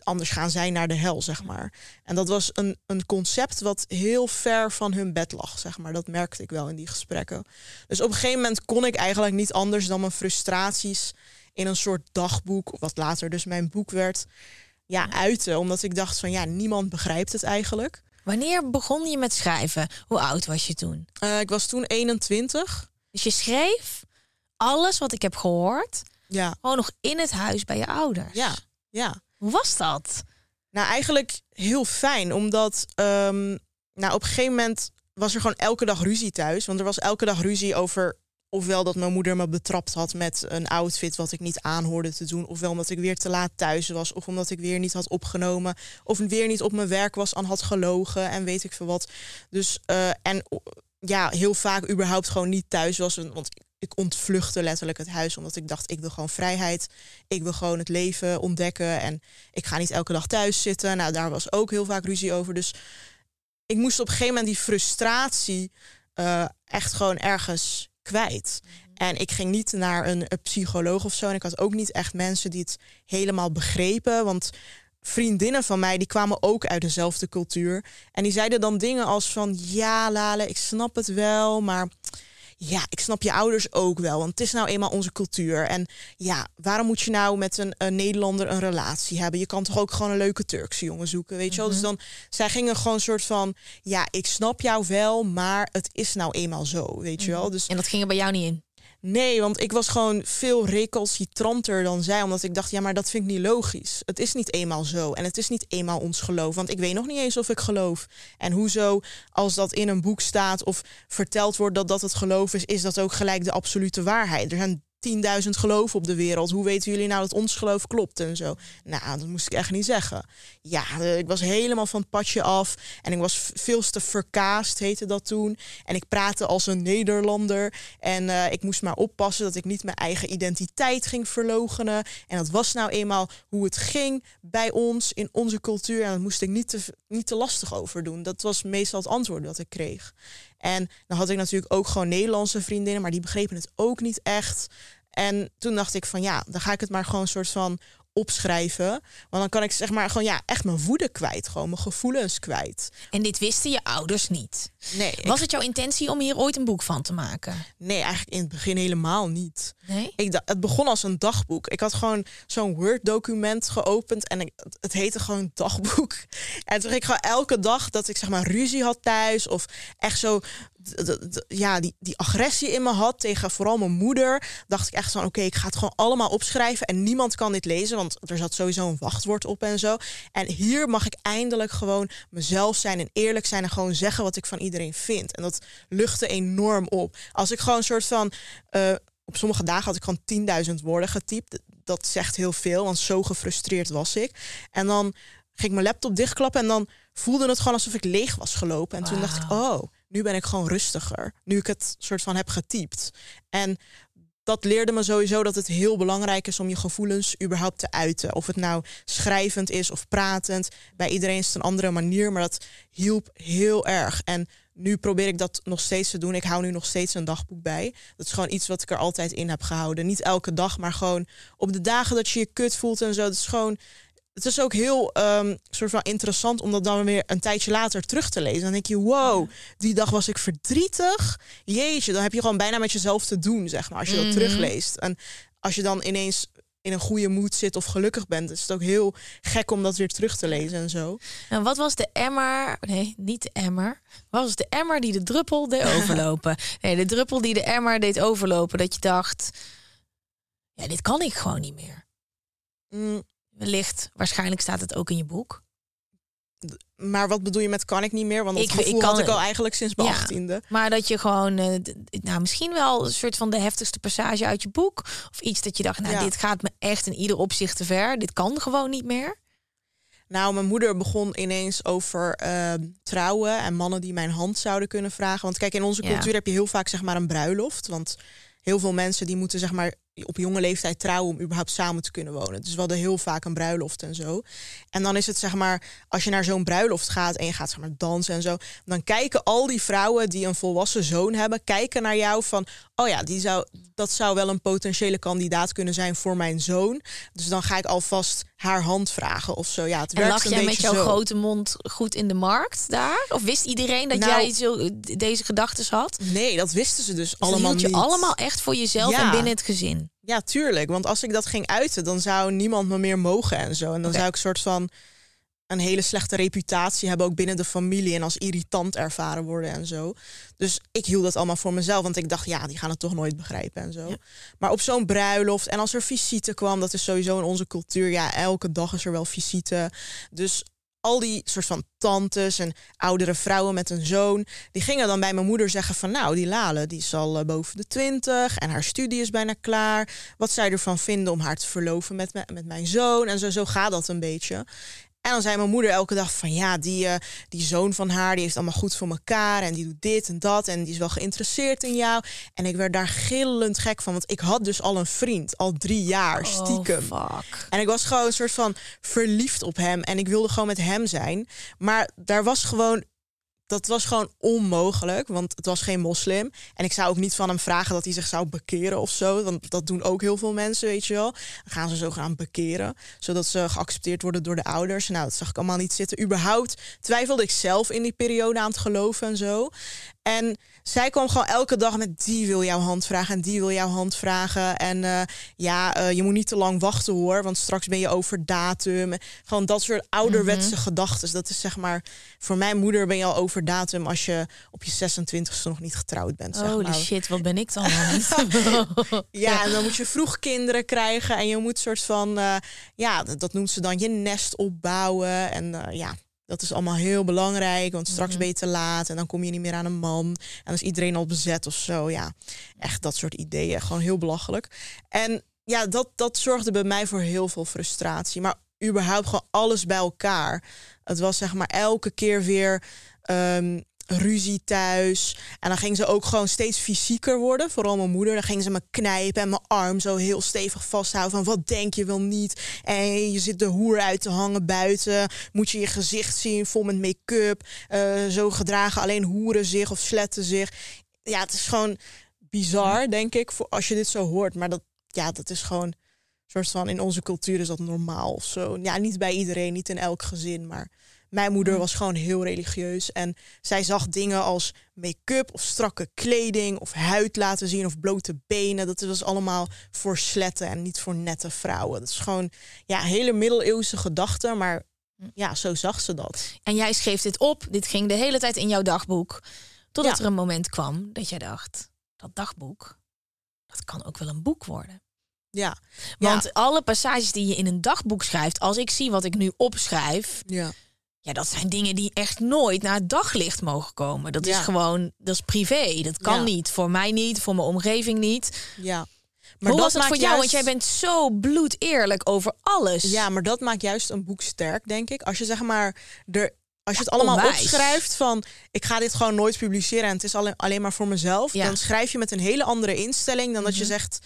anders gaan zij naar de hel, zeg maar. En dat was een, een concept wat heel ver van hun bed lag, zeg maar. Dat merkte ik wel in die gesprekken. Dus op een gegeven moment kon ik eigenlijk niet anders dan mijn frustraties in een soort dagboek, wat later dus mijn boek werd, ja, uiten. Omdat ik dacht van ja, niemand begrijpt het eigenlijk. Wanneer begon je met schrijven? Hoe oud was je toen? Uh, ik was toen 21. Dus je schreef alles wat ik heb gehoord, ja. gewoon nog in het huis bij je ouders. Ja, ja. Hoe was dat? Nou, eigenlijk heel fijn, omdat um, nou, op een gegeven moment was er gewoon elke dag ruzie thuis. Want er was elke dag ruzie over ofwel dat mijn moeder me betrapt had met een outfit wat ik niet aanhoorde te doen, ofwel omdat ik weer te laat thuis was, of omdat ik weer niet had opgenomen, of weer niet op mijn werk was en had gelogen en weet ik veel wat. Dus uh, en ja, heel vaak überhaupt gewoon niet thuis was, want ik ontvluchtte letterlijk het huis omdat ik dacht, ik wil gewoon vrijheid. Ik wil gewoon het leven ontdekken en ik ga niet elke dag thuis zitten. Nou, daar was ook heel vaak ruzie over. Dus ik moest op een gegeven moment die frustratie eh, echt gewoon ergens kwijt. En ik ging niet naar een, een psycholoog of zo. En ik had ook niet echt mensen die het helemaal begrepen. Want vriendinnen van mij, die kwamen ook uit dezelfde cultuur. En die zeiden dan dingen als van... Ja, Lale, ik snap het wel, maar... Ja, ik snap je ouders ook wel, want het is nou eenmaal onze cultuur. En ja, waarom moet je nou met een, een Nederlander een relatie hebben? Je kan toch ook gewoon een leuke Turkse jongen zoeken, weet je wel? Dus Mhm. dan, zij gingen gewoon een soort van... Ja, ik snap jou wel, maar het is nou eenmaal zo, weet je wel? Dus En dat ging er bij jou niet in. Nee, want ik was gewoon veel recalcitranter dan zij. Omdat ik dacht, ja, maar dat vind ik niet logisch. Het is niet eenmaal zo. En het is niet eenmaal ons geloof. Want ik weet nog niet eens of ik geloof. En hoezo, als dat in een boek staat of verteld wordt dat dat het geloof is, is dat ook gelijk de absolute waarheid. Er zijn 10.000 geloven op de wereld. Hoe weten jullie nou dat ons geloof klopt en zo? Nou, dat moest ik echt niet zeggen. Ja, eh, ik was helemaal van het padje af. En ik was veel te verkaasd, heette dat toen. En ik praatte als een Nederlander. En eh, ik moest maar oppassen dat ik niet mijn eigen identiteit ging verlogenen. En dat was nou eenmaal hoe het ging bij ons, in onze cultuur. En daar moest ik niet te, niet te lastig over doen. Dat was meestal het antwoord dat ik kreeg. En dan had ik natuurlijk ook gewoon Nederlandse vriendinnen, maar die begrepen het ook niet echt. En toen dacht ik van ja, dan ga ik het maar gewoon soort van opschrijven. Want dan kan ik zeg maar gewoon ja, echt mijn woede kwijt. Gewoon mijn gevoelens kwijt. En dit wisten je ouders niet. Nee, ik- Was het jouw intentie om hier ooit een boek van te maken? nee, eigenlijk in het begin helemaal niet. Nee? Ik het begon als een dagboek. Ik had gewoon zo'n Word-document geopend en ik, het heette gewoon dagboek. En toen ging ik gewoon elke dag dat ik zeg maar ruzie had thuis of echt zo, ja, die, die agressie in me had tegen vooral mijn moeder, dacht ik echt van, oké, ik ga het gewoon allemaal opschrijven en niemand kan dit lezen, want er zat sowieso een wachtwoord op en zo. En hier mag ik eindelijk gewoon mezelf zijn en eerlijk zijn en gewoon zeggen wat ik van iedereen vind. En dat luchtte enorm op. Als ik gewoon een soort van eh, op sommige dagen had ik gewoon 10.000 woorden getypt. Dat zegt heel veel, want zo gefrustreerd was ik. En dan ging ik mijn laptop dichtklappen en dan voelde het gewoon alsof ik leeg was gelopen. En toen dacht ik, oh, nu ben ik gewoon rustiger. Nu ik het soort van heb getypt. En dat leerde me sowieso dat het heel belangrijk is om je gevoelens überhaupt te uiten. Of het nou schrijvend is of pratend. Bij iedereen is het een andere manier, maar dat hielp heel erg. En nu probeer ik dat nog steeds te doen. Ik hou nu nog steeds een dagboek bij. Dat is gewoon iets wat ik er altijd in heb gehouden. Niet elke dag, maar gewoon op de dagen dat je je kut voelt en zo. Het is gewoon. Het is ook heel ehm, soort van interessant om dat dan weer een tijdje later terug te lezen. Dan denk je, wow, die dag was ik verdrietig. Jeetje, dan heb je gewoon bijna met jezelf te doen, zeg maar, als je dat Mhm. terugleest. En als je dan ineens in een goede moed zit of gelukkig bent, is het ook heel gek om dat weer terug te lezen en zo. En wat was de emmer? Nee, niet de emmer. Wat was de emmer die de druppel deed overlopen? nee, de druppel die de emmer deed overlopen. Dat je dacht, ja, dit kan ik gewoon niet meer. Mm, Wellicht, waarschijnlijk staat het ook in je boek. maar wat bedoel je met kan ik niet meer? Want dat Ik- gevoel ik kan- had ik al eigenlijk sinds mijn Ja. achttiende. Maar dat je gewoon, eh, nou misschien wel een soort van de heftigste passage uit je boek. Of iets dat je dacht, nou Ja. dit gaat me echt in ieder opzicht te ver. Dit kan gewoon niet meer. Nou, mijn moeder begon ineens over ehm, trouwen en mannen die mijn hand zouden kunnen vragen. Want kijk, in onze Ja. cultuur heb je heel vaak zeg maar een bruiloft. Want heel veel mensen die moeten zeg maar op jonge leeftijd trouwen om überhaupt samen te kunnen wonen. Dus we hadden heel vaak een bruiloft en zo. En dan is het zeg maar, als je naar zo'n bruiloft gaat en je gaat zeg maar dansen en zo, dan kijken al die vrouwen die een volwassen zoon hebben, kijken naar jou van, oh ja, die zou, dat zou wel een potentiële kandidaat kunnen zijn voor mijn zoon. Dus dan ga ik alvast haar hand vragen of zo. Ja, het En werkt lag jij met jouw zo. grote mond goed in de markt daar? Of wist iedereen dat Nou- jij zo, deze gedachten had? Dus Nee, dat wisten ze dus dat allemaal hield je niet. allemaal echt voor jezelf Ja. en binnen het gezin. Ja, tuurlijk. Want als ik dat ging uiten, dan zou niemand me meer mogen en zo. En dan zou ik een soort van een hele slechte reputatie hebben, ook binnen de familie. En als irritant ervaren worden en zo. Dus ik hield dat allemaal voor mezelf. Want ik dacht, ja, die gaan het toch nooit begrijpen en zo. Ja. Maar op zo'n bruiloft en als er visite kwam, dat is sowieso in onze cultuur. Ja, elke dag is er wel visite. Dus al die soort van tantes en oudere vrouwen met een zoon, die gingen dan bij mijn moeder zeggen van nou, die Lale, die is al eh, boven de twintig en haar studie is bijna klaar. Wat zij ervan vinden om haar te verloven met, me- met mijn zoon. En zo, zo gaat dat een beetje. En dan zei mijn moeder elke dag van ja, die, eh, die zoon van haar, die heeft allemaal goed voor elkaar en die doet dit en dat en die is wel geïnteresseerd in jou. En ik werd daar gillend gek van, want ik had dus al een vriend, al drie jaar, stiekem. Oh, fuck. En ik was gewoon een soort van verliefd op hem. En ik wilde gewoon met hem zijn. Maar daar was gewoon dat was gewoon onmogelijk, want het was geen moslim. En ik zou ook niet van hem vragen dat hij zich zou bekeren of zo. Want dat doen ook heel veel mensen, weet je wel. Dan gaan ze zogenaamd bekeren, zodat ze geaccepteerd worden door de ouders. Nou, dat zag ik allemaal niet zitten. Überhaupt twijfelde ik zelf in die periode aan het geloven en zo. En zij kwam gewoon elke dag met die wil jouw hand vragen en die wil jouw hand vragen. En uh, ja, uh, je moet niet te lang wachten hoor, want straks ben je over datum. Gewoon dat soort ouderwetse mm -hmm. gedachten. Dat is zeg maar, voor mijn moeder ben je al over datum als je op je 26e nog niet getrouwd bent. Zeg Holy maar. shit, wat ben ik dan? ja, en dan moet je vroeg kinderen krijgen en je moet soort van, uh, ja, dat, dat noemt ze dan je nest opbouwen. En ja, dat is allemaal heel belangrijk, want straks ben je te laat en dan kom je niet meer aan een man. En dan is iedereen al bezet of zo. Ja, echt dat soort ideeën. Gewoon heel belachelijk. En ja, dat, dat zorgde bij mij voor heel veel frustratie. Maar überhaupt gewoon alles bij elkaar. Het was zeg maar elke keer weer um, ruzie thuis. En dan ging ze ook gewoon steeds fysieker worden. Vooral mijn moeder. Dan ging ze me knijpen en mijn arm zo heel stevig vasthouden. Van wat denk je wel niet? En je zit de hoer uit te hangen buiten. Moet je je gezicht zien vol met make-up. Uh, zo gedragen alleen hoeren zich of sletten zich. Ja, het is gewoon bizar, denk ik, voor als je dit zo hoort. Maar dat, ja, dat is gewoon soort van in onze cultuur is dat normaal of zo. Ja, niet bij iedereen, niet in elk gezin, maar mijn moeder was gewoon heel religieus en zij zag dingen als make-up of strakke kleding of huid laten zien of blote benen. Dat was allemaal voor sletten en niet voor nette vrouwen. Dat is gewoon ja, hele middeleeuwse gedachten, maar ja, zo zag ze dat. En jij schreef dit op, dit ging de hele tijd in jouw dagboek. Totdat Ja. er een moment kwam dat jij dacht, dat dagboek, dat kan ook wel een boek worden. Ja, Want alle passages die je in een dagboek schrijft, als ik zie wat ik nu opschrijf, ja. Ja, dat zijn dingen die echt nooit naar het daglicht mogen komen. Dat is gewoon, dat is privé. Dat kan Ja. niet. Voor mij niet, voor mijn omgeving niet. ja. Hoe was dat maakt voor jou? Want jij bent zo bloedeerlijk over alles. Ja, maar dat maakt juist een boek sterk, denk ik. Als je zeg maar er. Als je het allemaal onwijs. opschrijft van ik ga dit gewoon nooit publiceren en het is alleen, alleen maar voor mezelf, Ja. dan schrijf je met een hele andere instelling dan dat je zegt,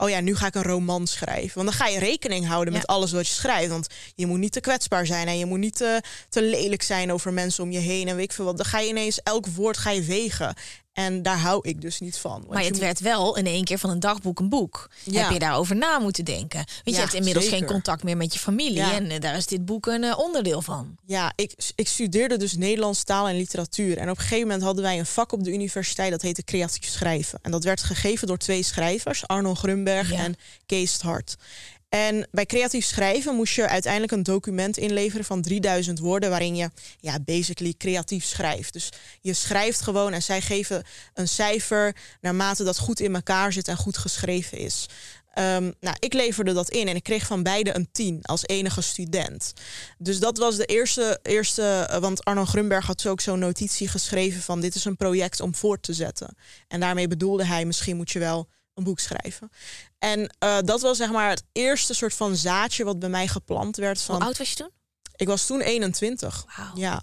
oh ja, nu ga ik een roman schrijven. Want dan ga je rekening houden Ja. met alles wat je schrijft. Want je moet niet te kwetsbaar zijn en je moet niet te, te lelijk zijn over mensen om je heen en weet ik veel wat. Dan ga je ineens elk woord ga je wegen. En daar hou ik dus niet van. Maar het moet- werd wel in één keer van een dagboek een boek. Ja. Heb je daarover na moeten denken? Want je hebt inmiddels zeker. geen contact meer met je familie. Ja. En eh, daar is dit boek een eh, onderdeel van. Ja, ik, ik studeerde dus Nederlands taal en literatuur. En op een gegeven moment hadden wij een vak op de universiteit dat heette creatief schrijven. En dat werd gegeven door twee schrijvers, Arno Grunberg en Kees Hart. En bij creatief schrijven moest je uiteindelijk een document inleveren van 3000 woorden, waarin je ja, basically creatief schrijft. Dus je schrijft gewoon en zij geven een cijfer naarmate dat goed in elkaar zit en goed geschreven is. Ehm, nou, ik leverde dat in en ik kreeg van beide een 10 als enige student. Dus dat was de eerste, eerste eh, want Arno Grunberg had ook zo'n notitie geschreven van dit is een project om voort te zetten. En daarmee bedoelde hij misschien moet je wel een boek schrijven. En eh, dat was zeg maar het eerste soort van zaadje wat bij mij geplant werd. Hoe Van, oud was je toen? ik was toen 21. Wauw. Ja.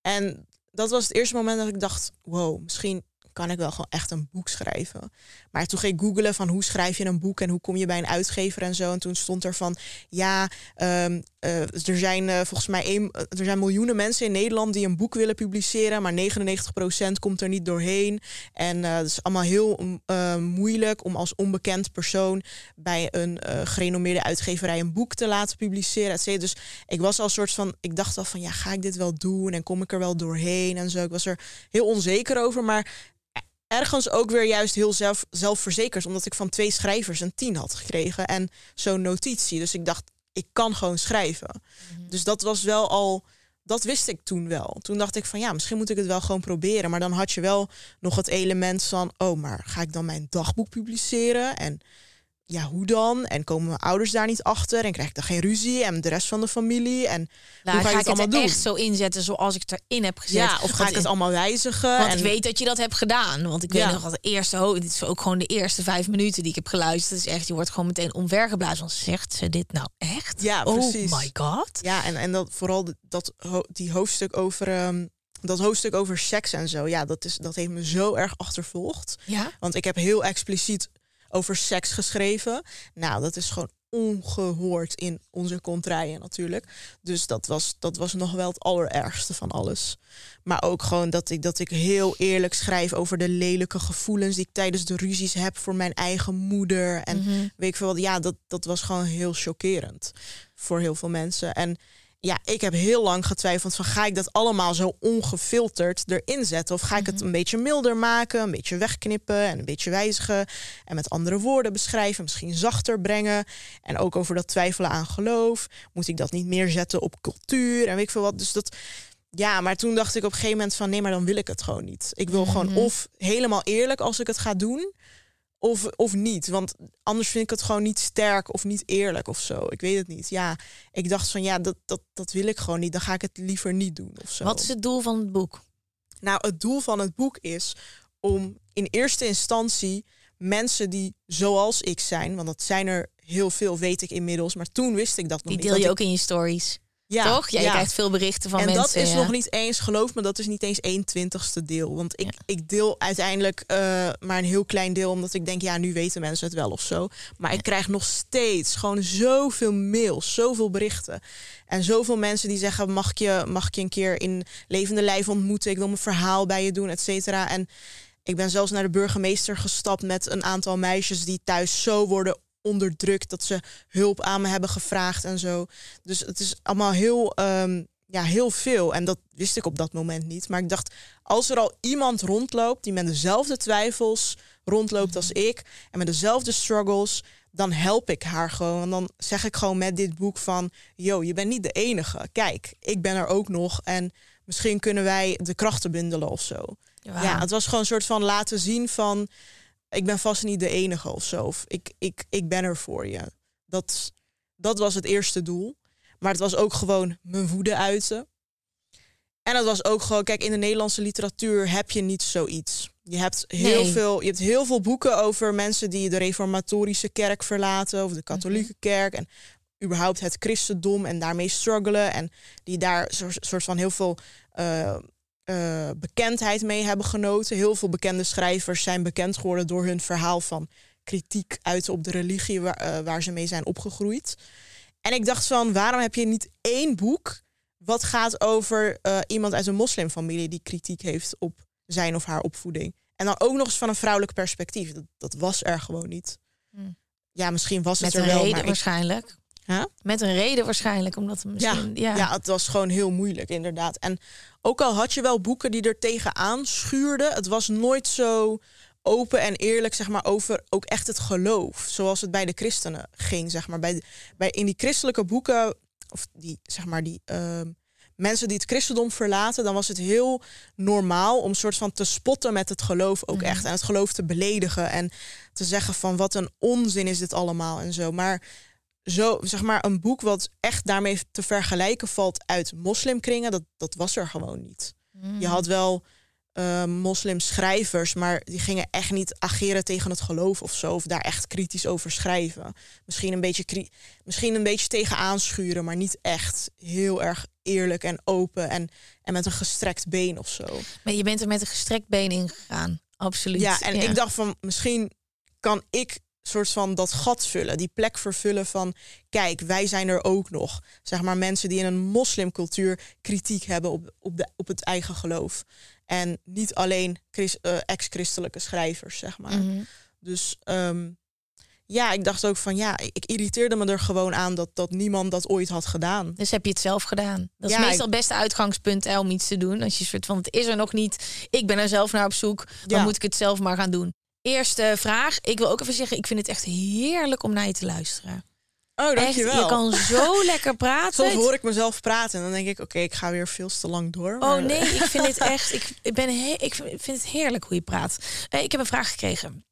En dat was het eerste moment dat ik dacht, wow, misschien kan ik wel gewoon echt een boek schrijven. Maar toen ging ik googelen van hoe schrijf je een boek en hoe kom je bij een uitgever en zo. En toen stond er van, ja, ehm, eh, er zijn eh, volgens mij een, er zijn miljoenen mensen in Nederland die een boek willen publiceren, maar 99% komt er niet doorheen. En eh het is allemaal heel eh, moeilijk om als onbekend persoon bij een eh, gerenommeerde uitgeverij een boek te laten publiceren. et cetera. Dus ik was al soort van, ik dacht al van, ja, ga ik dit wel doen en kom ik er wel doorheen en zo. Ik was er heel onzeker over, maar ergens ook weer juist heel zelf, zelfverzekerd, omdat ik van twee schrijvers een tien had gekregen en zo'n notitie. Dus ik dacht, ik kan gewoon schrijven. Dus dat was wel al, dat wist ik toen wel. Toen dacht ik van ja, misschien moet ik het wel gewoon proberen. Maar dan had je wel nog het element van, oh, maar ga ik dan mijn dagboek publiceren? En ja, hoe dan? En komen mijn ouders daar niet achter? En krijg ik dan geen ruzie? En de rest van de familie? En Nou, hoe ga, ga ik het het allemaal doen? echt zo inzetten zoals ik het erin heb gezet? ja, of ga Want ik het allemaal wijzigen? Want en, ik weet dat je dat hebt gedaan. Want ik Ja. weet nog dat de eerste, dit is ook gewoon de eerste vijf minuten die ik heb geluisterd. Het is echt, je wordt gewoon meteen omvergeblazen. Zegt ze dit nou echt? Ja, precies. Oh my god. Ja, en, en dat vooral dat, die hoofdstuk over ehm, dat hoofdstuk over seks en zo. Ja, dat, is, dat heeft me zo erg achtervolgd. Ja. Want ik heb heel expliciet over seks geschreven. Nou, dat is gewoon ongehoord in onze contraien natuurlijk. Dus dat was, dat was nog wel het allerergste van alles. Maar ook gewoon dat ik, dat ik heel eerlijk schrijf over de lelijke gevoelens die ik tijdens de ruzies heb voor mijn eigen moeder. En Mhm. weet ik veel wat. Ja, dat, dat was gewoon heel chockerend voor heel veel mensen. En ja, ik heb heel lang getwijfeld van ga ik dat allemaal zo ongefilterd erin zetten? Of ga ik het een beetje milder maken, een beetje wegknippen en een beetje wijzigen en met andere woorden beschrijven, misschien zachter brengen. En ook over dat twijfelen aan geloof. Moet ik dat niet meer zetten op cultuur en weet ik veel wat. Dus dat, ja, maar toen dacht ik op een gegeven moment van nee, maar dan wil ik het gewoon niet. Ik wil gewoon of helemaal eerlijk als ik het ga doen, of, of niet. Want anders vind ik het gewoon niet sterk of niet eerlijk of zo. Ik weet het niet. Ja, ik dacht van ja, dat, dat, dat wil ik gewoon niet. Dan ga ik het liever niet doen of zo. Wat is het doel van het boek? Nou, het doel van het boek is om in eerste instantie mensen die zoals ik zijn, want dat zijn er heel veel, weet ik inmiddels, maar toen wist ik dat nog Die niet. deel dat je ik- ook in je stories. Ja, toch? Ja, je krijgt veel berichten van en mensen. dat is nog niet eens, geloof me, dat is niet eens 1 twintigste deel. Want ik, ik deel uiteindelijk eh, maar een heel klein deel, omdat ik denk, ja, nu weten mensen het wel of zo. Maar ik krijg nog steeds gewoon zoveel mails, zoveel berichten. En zoveel mensen die zeggen, mag ik je, mag ik je een keer in levende lijf ontmoeten? Ik wil mijn verhaal bij je doen, et cetera. En ik ben zelfs naar de burgemeester gestapt met een aantal meisjes die thuis zo worden onderdrukt dat ze hulp aan me hebben gevraagd en zo. Dus het is allemaal heel, ehm, ja, heel veel. En dat wist ik op dat moment niet. Maar ik dacht, als er al iemand rondloopt die met dezelfde twijfels rondloopt als ik en met dezelfde struggles, dan help ik haar gewoon. En dan zeg ik gewoon met dit boek van, yo, je bent niet de enige. Kijk, ik ben er ook nog en misschien kunnen wij de krachten bundelen of zo. Ja, het was gewoon een soort van laten zien van... ik ben vast niet de enige of zo. Of ik, ik, ik ben er voor je. Dat, dat was het eerste doel. Maar het was ook gewoon mijn woede uiten. En het was ook gewoon... Kijk, in de Nederlandse literatuur heb je niet zoiets. Je hebt heel, Nee. veel, je hebt heel veel boeken over mensen... die de reformatorische kerk verlaten... of de katholieke kerk... en überhaupt het christendom en daarmee struggelen... en die daar soort van heel veel... eh, eh, bekendheid mee hebben genoten. Heel veel bekende schrijvers zijn bekend geworden door hun verhaal van kritiek uiten op de religie waar, eh, waar ze mee zijn opgegroeid. En ik dacht van, waarom heb je niet één boek wat gaat over eh, iemand uit een moslimfamilie die kritiek heeft op zijn of haar opvoeding? En dan ook nog eens van een vrouwelijk perspectief. Dat, dat was er gewoon niet. Hmm. Ja, misschien was het Met er wel, reden maar ik- Huh? Met een reden waarschijnlijk, omdat het misschien... Ja, Ja, het was gewoon heel moeilijk, inderdaad. En ook al had je wel boeken die er tegenaan schuurden, het was nooit zo open en eerlijk, zeg maar, over ook echt het geloof. Zoals het bij de christenen ging, zeg maar. Bij, bij, in die christelijke boeken, of die, zeg maar, die ehm, mensen die het christendom verlaten, dan was het heel normaal om soort van te spotten met het geloof ook echt. En het geloof te beledigen en te zeggen van wat een onzin is dit allemaal en zo. Maar zo, zeg maar, een boek wat echt daarmee te vergelijken valt uit moslimkringen, dat, dat was er gewoon niet. Mm. Je had wel eh, moslimschrijvers, maar die gingen echt niet ageren tegen het geloof of zo, of daar echt kritisch over schrijven. Misschien een beetje, misschien een beetje tegen aanschuren, maar niet echt heel erg eerlijk en open en, en met een gestrekt been of zo. Maar je bent er met een gestrekt been in gegaan. Absoluut. Ja, en ik dacht van misschien kan ik soort van dat gat vullen, die plek vervullen van kijk, wij zijn er ook nog. Zeg maar mensen die in een moslimcultuur kritiek hebben op, op, de, op het eigen geloof. En niet alleen chris- eh, ex-christelijke schrijvers, zeg maar. Mhm. Dus ehm, ja, ik dacht ook van ja, ik irriteerde me er gewoon aan dat, dat niemand dat ooit had gedaan. Dus heb je het zelf gedaan. Dat is Ja, meestal het beste uitgangspunt hè, om iets te doen. Als je soort van, het is er nog niet. Ik ben er zelf naar op zoek. Dan Ja. moet ik het zelf maar gaan doen. Eerste vraag. Ik wil ook even zeggen, ik vind het echt heerlijk om naar je te luisteren. Oh, Echt, dankjewel. je kan zo lekker praten. Soms hoor ik mezelf praten en dan denk ik, oké, ik ga weer veel te lang door. Oh nee, ik vind het echt. Ik, ik, ben he- ik vind het heerlijk hoe je praat. Eh, ik heb een vraag gekregen.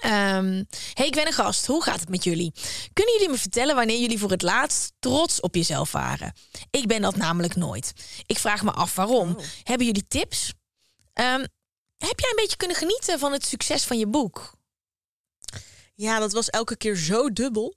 Ehm, hey, ik ben een gast. Hoe gaat het met jullie? Kunnen jullie me vertellen wanneer jullie voor het laatst trots op jezelf waren? Ik ben dat namelijk nooit. Ik vraag me af waarom. Oh. Hebben jullie tips? Ehm, heb jij een beetje kunnen genieten van het succes van je boek? Ja, dat was elke keer zo dubbel.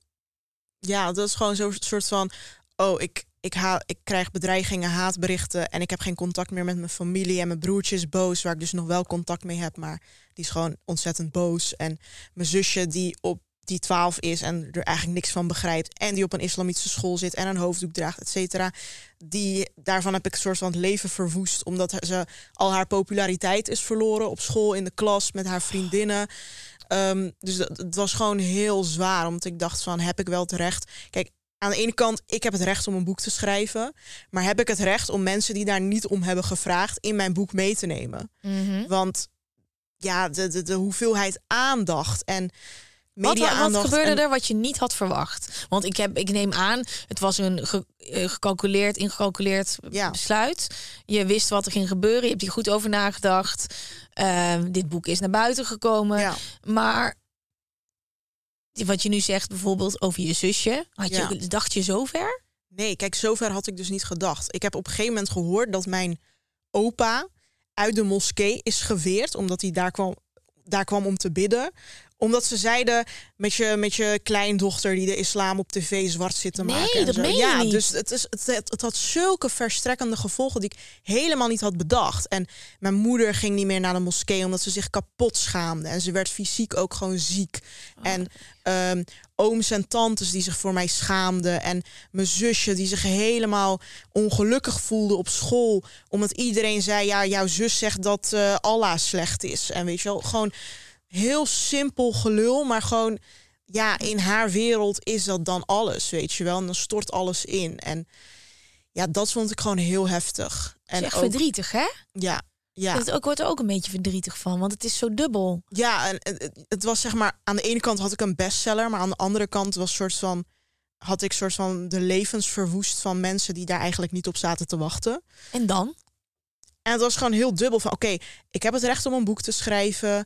Ja, dat is gewoon zo'n soort van... Oh, ik, ik, ha ik krijg bedreigingen, haatberichten... en ik heb geen contact meer met mijn familie... en mijn broertje is boos, waar ik dus nog wel contact mee heb... maar die is gewoon ontzettend boos. En mijn zusje die op die 12 is en er eigenlijk niks van begrijpt. En die op een islamitische school zit en een hoofddoek draagt, et cetera. Die, daarvan heb ik een soort van het leven verwoest. Omdat ze al haar populariteit is verloren op school, in de klas, met haar vriendinnen. Ehm, dus dat, het was gewoon heel zwaar. Omdat ik dacht van, heb ik wel het recht? Kijk, aan de ene kant, ik heb het recht om een boek te schrijven. Maar heb ik het recht om mensen die daar niet om hebben gevraagd... in mijn boek mee te nemen? Mhm. Want ja, de, de, de hoeveelheid aandacht en media wat gebeurde er wat je niet had verwacht? Want ik, heb, ik neem aan, het was een ge- eh, gecalculeerd, ingecalculeerd Ja. besluit. Je wist wat er ging gebeuren, je hebt hier goed over nagedacht. Ehm, dit boek is naar buiten gekomen. Ja. Maar wat je nu zegt bijvoorbeeld over je zusje, had je, Ja. dacht je zover? Nee, kijk, zover had ik dus niet gedacht. Ik heb op een gegeven moment gehoord dat mijn opa uit de moskee is geweerd, omdat hij daar kwam, daar kwam om te bidden. Omdat ze zeiden met je, met je kleindochter die de islam op tv zwart zit te Nee, maken. en dat meen je ja, niet. dus het, is, het, het, het had zulke verstrekkende gevolgen die ik helemaal niet had bedacht. En mijn moeder ging niet meer naar de moskee omdat ze zich kapot schaamde. En ze werd fysiek ook gewoon ziek. En ehm, ooms en tantes die zich voor mij schaamden. En mijn zusje die zich helemaal ongelukkig voelde op school. Omdat iedereen zei, ja, jouw zus zegt dat eh, Allah slecht is. En weet je wel, gewoon heel simpel gelul. Maar gewoon, ja, in haar wereld is dat dan alles, weet je wel. En dan stort alles in. En ja, dat vond ik gewoon heel heftig. En echt ook, verdrietig, hè? ja, ja. Ook, wordt er ook een beetje verdrietig van, want het is zo dubbel. Ja, en het, het- het was zeg maar aan de ene kant had ik een bestseller, maar aan de andere kant was soort van had ik soort van de levens verwoest van mensen die daar eigenlijk niet op zaten te wachten. En dan? En het was gewoon heel dubbel van oké, ik heb het recht om een boek te schrijven.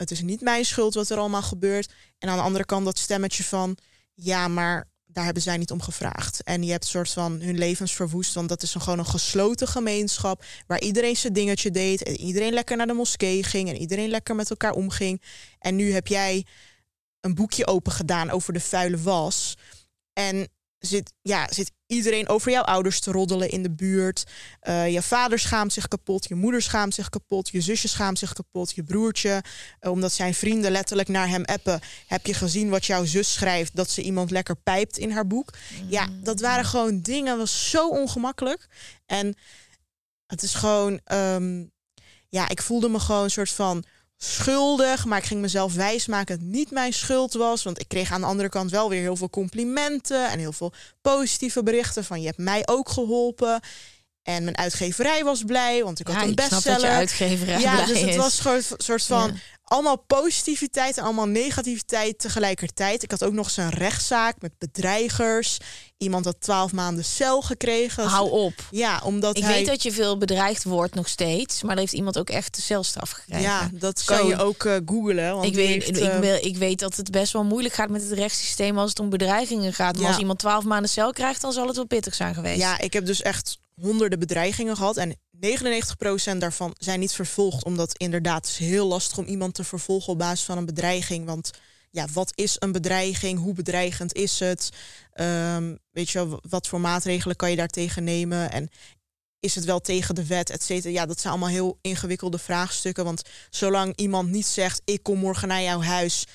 Het is niet mijn schuld wat er allemaal gebeurt. En aan de andere kant dat stemmetje van ja, maar daar hebben zij niet om gevraagd. En je hebt soort van hun levens verwoest, want dat is een, gewoon een gesloten gemeenschap waar iedereen zijn dingetje deed en iedereen lekker naar de moskee ging en iedereen lekker met elkaar omging. En nu heb jij een boekje open gedaan over de vuile was. En zit, ja, zit iedereen over jouw ouders te roddelen in de buurt. Eh, je vader schaamt zich kapot, je moeder schaamt zich kapot, je zusje schaamt zich kapot, je broertje. Eh, omdat zijn vrienden letterlijk naar hem appen. Heb je gezien wat jouw zus schrijft? Dat ze iemand lekker pijpt in haar boek. Ja, dat waren gewoon dingen, was zo ongemakkelijk. En het is gewoon, ehm, ja, ik voelde me gewoon een soort van schuldig, maar ik ging mezelf wijsmaken dat het niet mijn schuld was, want ik kreeg aan de andere kant wel weer heel veel complimenten en heel veel positieve berichten van je hebt mij ook geholpen. En mijn uitgeverij was blij, want ik had Ja, een dat je bestseller. uitgeverij ja, dus het was een soort van. Allemaal positiviteit en allemaal negativiteit tegelijkertijd. Ik had ook nog eens een rechtszaak met bedreigers. Iemand had twaalf maanden cel gekregen. Hou op. Ja, omdat Ik hij... weet dat je veel bedreigd wordt nog steeds, maar er heeft iemand ook echt de celstraf gekregen. Ja, dat Zo. kan je ook eh googlen. Want Ik weet, heeft, ik, eh, weet, ik weet dat het best wel moeilijk gaat met het rechtssysteem als het om bedreigingen gaat. Maar Ja. als iemand twaalf maanden cel krijgt, dan zal het wel pittig zijn geweest. Ja, ik heb dus echt honderden bedreigingen gehad. En 99% daarvan zijn niet vervolgd. Omdat inderdaad het is heel lastig om iemand te vervolgen op basis van een bedreiging. Want ja, wat is een bedreiging? Hoe bedreigend is het? Ehm, weet je, wat voor maatregelen kan je daartegen nemen? En is het wel tegen de wet, et cetera? Ja, dat zijn allemaal heel ingewikkelde vraagstukken. Want zolang iemand niet zegt, ik kom morgen naar jouw huis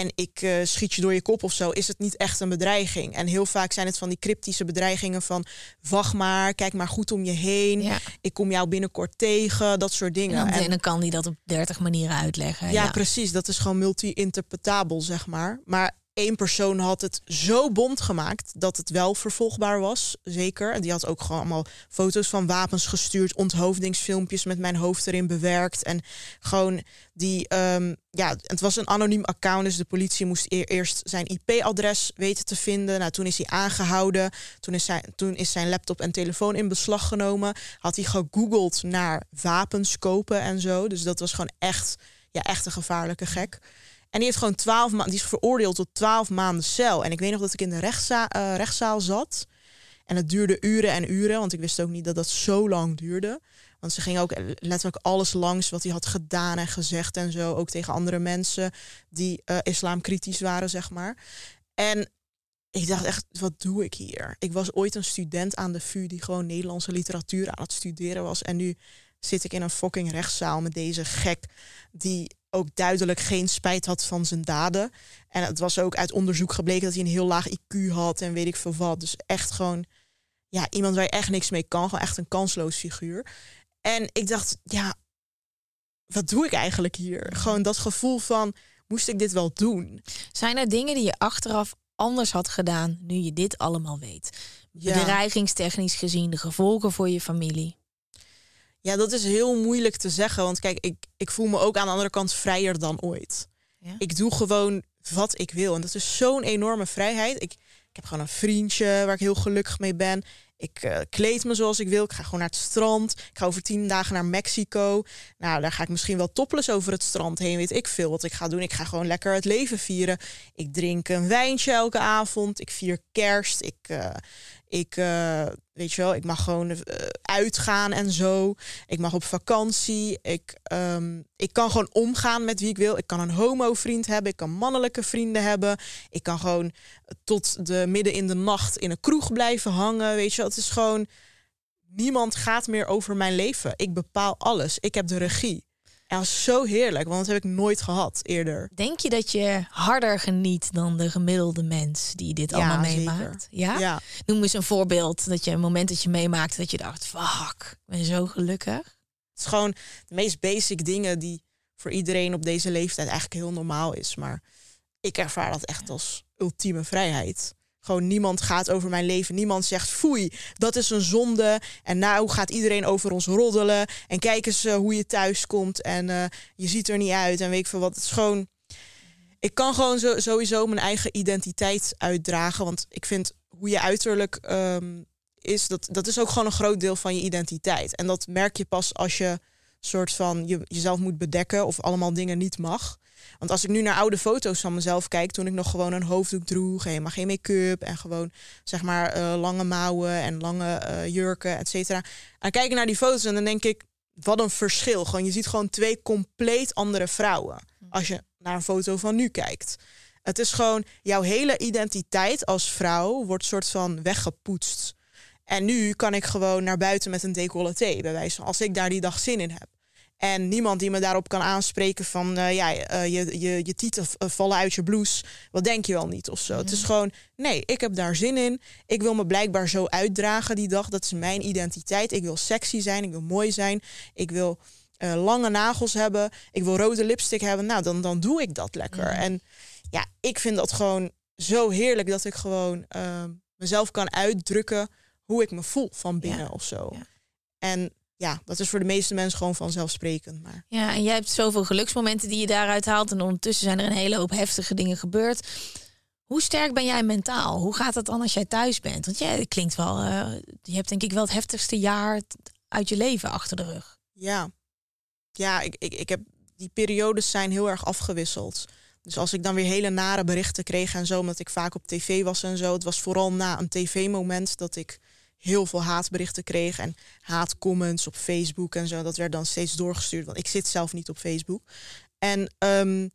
en ik eh, schiet je door je kop of zo, is het niet echt een bedreiging. En heel vaak zijn het van die cryptische bedreigingen van wacht maar, kijk maar goed om je heen, Ja. ik kom jou binnenkort tegen, dat soort En dingen. dan, En- dan kan die dat op 30 manieren uitleggen. ja, precies. Dat is gewoon multi-interpretabel, zeg maar. Maar één persoon had het zo bond gemaakt dat het wel vervolgbaar was, zeker. En die had ook gewoon allemaal foto's van wapens gestuurd, onthoofdingsfilmpjes met mijn hoofd erin bewerkt. En gewoon die, ehm, ja, het was een anoniem account, dus de politie moest eer- eerst zijn IP-adres weten te vinden. Nou, toen is hij aangehouden. Toen is, zijn, toen is zijn laptop en telefoon in beslag genomen. Had hij gegoogeld naar wapens kopen en zo. Dus dat was gewoon echt, ja, echt een gevaarlijke gek. En die heeft gewoon twaalf maanden, die is veroordeeld tot twaalf maanden cel. En ik weet nog dat ik in de eh, rechtszaal zat. En het duurde uren en uren, want ik wist ook niet dat dat zo lang duurde. Want ze ging ook letterlijk alles langs wat hij had gedaan en gezegd en zo. Ook tegen andere mensen die eh islamkritisch waren, zeg maar. En ik dacht echt, wat doe ik hier? Ik was ooit een student aan de VU die gewoon Nederlandse literatuur aan het studeren was. En nu zit ik in een fucking rechtszaal met deze gek die ook duidelijk geen spijt had van zijn daden. En het was ook uit onderzoek gebleken dat hij een heel laag IQ had en weet ik veel wat. Dus echt gewoon, ja, iemand waar je echt niks mee kan. Gewoon echt een kansloos figuur. En ik dacht, ja, wat doe ik eigenlijk hier? Gewoon dat gevoel van, moest ik dit wel doen? Zijn er dingen die je achteraf anders had gedaan nu je dit allemaal weet? Bedreigingstechnisch gezien, de gevolgen voor je familie. Ja, dat is heel moeilijk te zeggen. Want kijk, ik, ik voel me ook aan de andere kant vrijer dan ooit. Ja? Ik doe gewoon wat ik wil. En dat is zo'n enorme vrijheid. Ik, ik heb gewoon een vriendje waar ik heel gelukkig mee ben. Ik eh, kleed me zoals ik wil. Ik ga gewoon naar het strand. Ik ga over tien dagen naar Mexico. Nou, daar ga ik misschien wel topless over het strand heen. Weet ik veel wat ik ga doen. Ik ga gewoon lekker het leven vieren. Ik drink een wijntje elke avond. Ik vier kerst. Ik, eh, ik eh, weet je wel, ik mag gewoon eh, uitgaan en zo. Ik mag op vakantie. Ik, ehm, ik kan gewoon omgaan met wie ik wil. Ik kan een homo-vriend hebben. Ik kan mannelijke vrienden hebben. Ik kan gewoon tot de midden in de nacht in een kroeg blijven hangen. Weet je wel, het is gewoon... Niemand gaat meer over mijn leven. Ik bepaal alles. Ik heb de regie. Is zo heerlijk, want dat heb ik nooit gehad eerder. Denk je dat je harder geniet dan de gemiddelde mens die dit Ja, allemaal meemaakt? Ja? Ja. Noem eens een voorbeeld dat je een moment dat je meemaakte dat je dacht, fuck, ik ben zo gelukkig. Het is gewoon de meest basic dingen die voor iedereen op deze leeftijd eigenlijk heel normaal is. Maar ik ervaar dat echt als ultieme vrijheid. Gewoon niemand gaat over mijn leven. Niemand zegt foei, dat is een zonde. En nou gaat iedereen over ons roddelen. En kijk eens eh, hoe je thuis komt. En eh, je ziet er niet uit. En weet ik veel wat. Het is gewoon. Ik kan gewoon zo, sowieso mijn eigen identiteit uitdragen. Want ik vind hoe je uiterlijk ehm, is, dat, dat is ook gewoon een groot deel van je identiteit. En dat merk je pas als je soort van je, jezelf moet bedekken of allemaal dingen niet mag. Want als ik nu naar oude foto's van mezelf kijk, toen ik nog gewoon een hoofddoek droeg, helemaal geen make-up en gewoon zeg maar eh, lange mouwen en lange eh, jurken, et cetera. En kijk naar die foto's en dan denk ik, wat een verschil. Gewoon, je ziet gewoon twee compleet andere vrouwen als je naar een foto van nu kijkt. Het is gewoon jouw hele identiteit als vrouw wordt soort van weggepoetst. En nu kan ik gewoon naar buiten met een decolleté, bij wijze van als ik daar die dag zin in heb. En niemand die me daarop kan aanspreken van eh, ja, eh, je, je, je tieten eh, vallen uit je blouse. Wat denk je wel niet of zo. Het is gewoon, nee, ik heb daar zin in. Ik wil me blijkbaar zo uitdragen die dag. Dat is mijn identiteit. Ik wil sexy zijn, ik wil mooi zijn. Ik wil lange nagels hebben. Ik wil rode lipstick hebben. Nou, dan, dan doe ik dat lekker. En ja, ik vind dat gewoon zo heerlijk dat ik gewoon mezelf kan uitdrukken hoe ik me voel van binnen Ja, of zo. ja. En ja, dat is voor de meeste mensen gewoon vanzelfsprekend. Maar Ja, en jij hebt zoveel geluksmomenten die je daaruit haalt. En ondertussen zijn er een hele hoop heftige dingen gebeurd. Hoe sterk ben jij mentaal? Hoe gaat het dan als jij thuis bent? Want jij het klinkt wel, eh, je hebt denk ik wel het heftigste jaar uit je leven achter de rug. ja, ja ik, ik, ik heb, die periodes zijn heel erg afgewisseld. Dus als ik dan weer hele nare berichten kreeg en zo, omdat ik vaak op tv was en zo. Het was vooral na een tv-moment dat ik heel veel haatberichten kreeg en haatcomments op Facebook en zo. Dat werd dan steeds doorgestuurd, want ik zit zelf niet op Facebook. En ehm,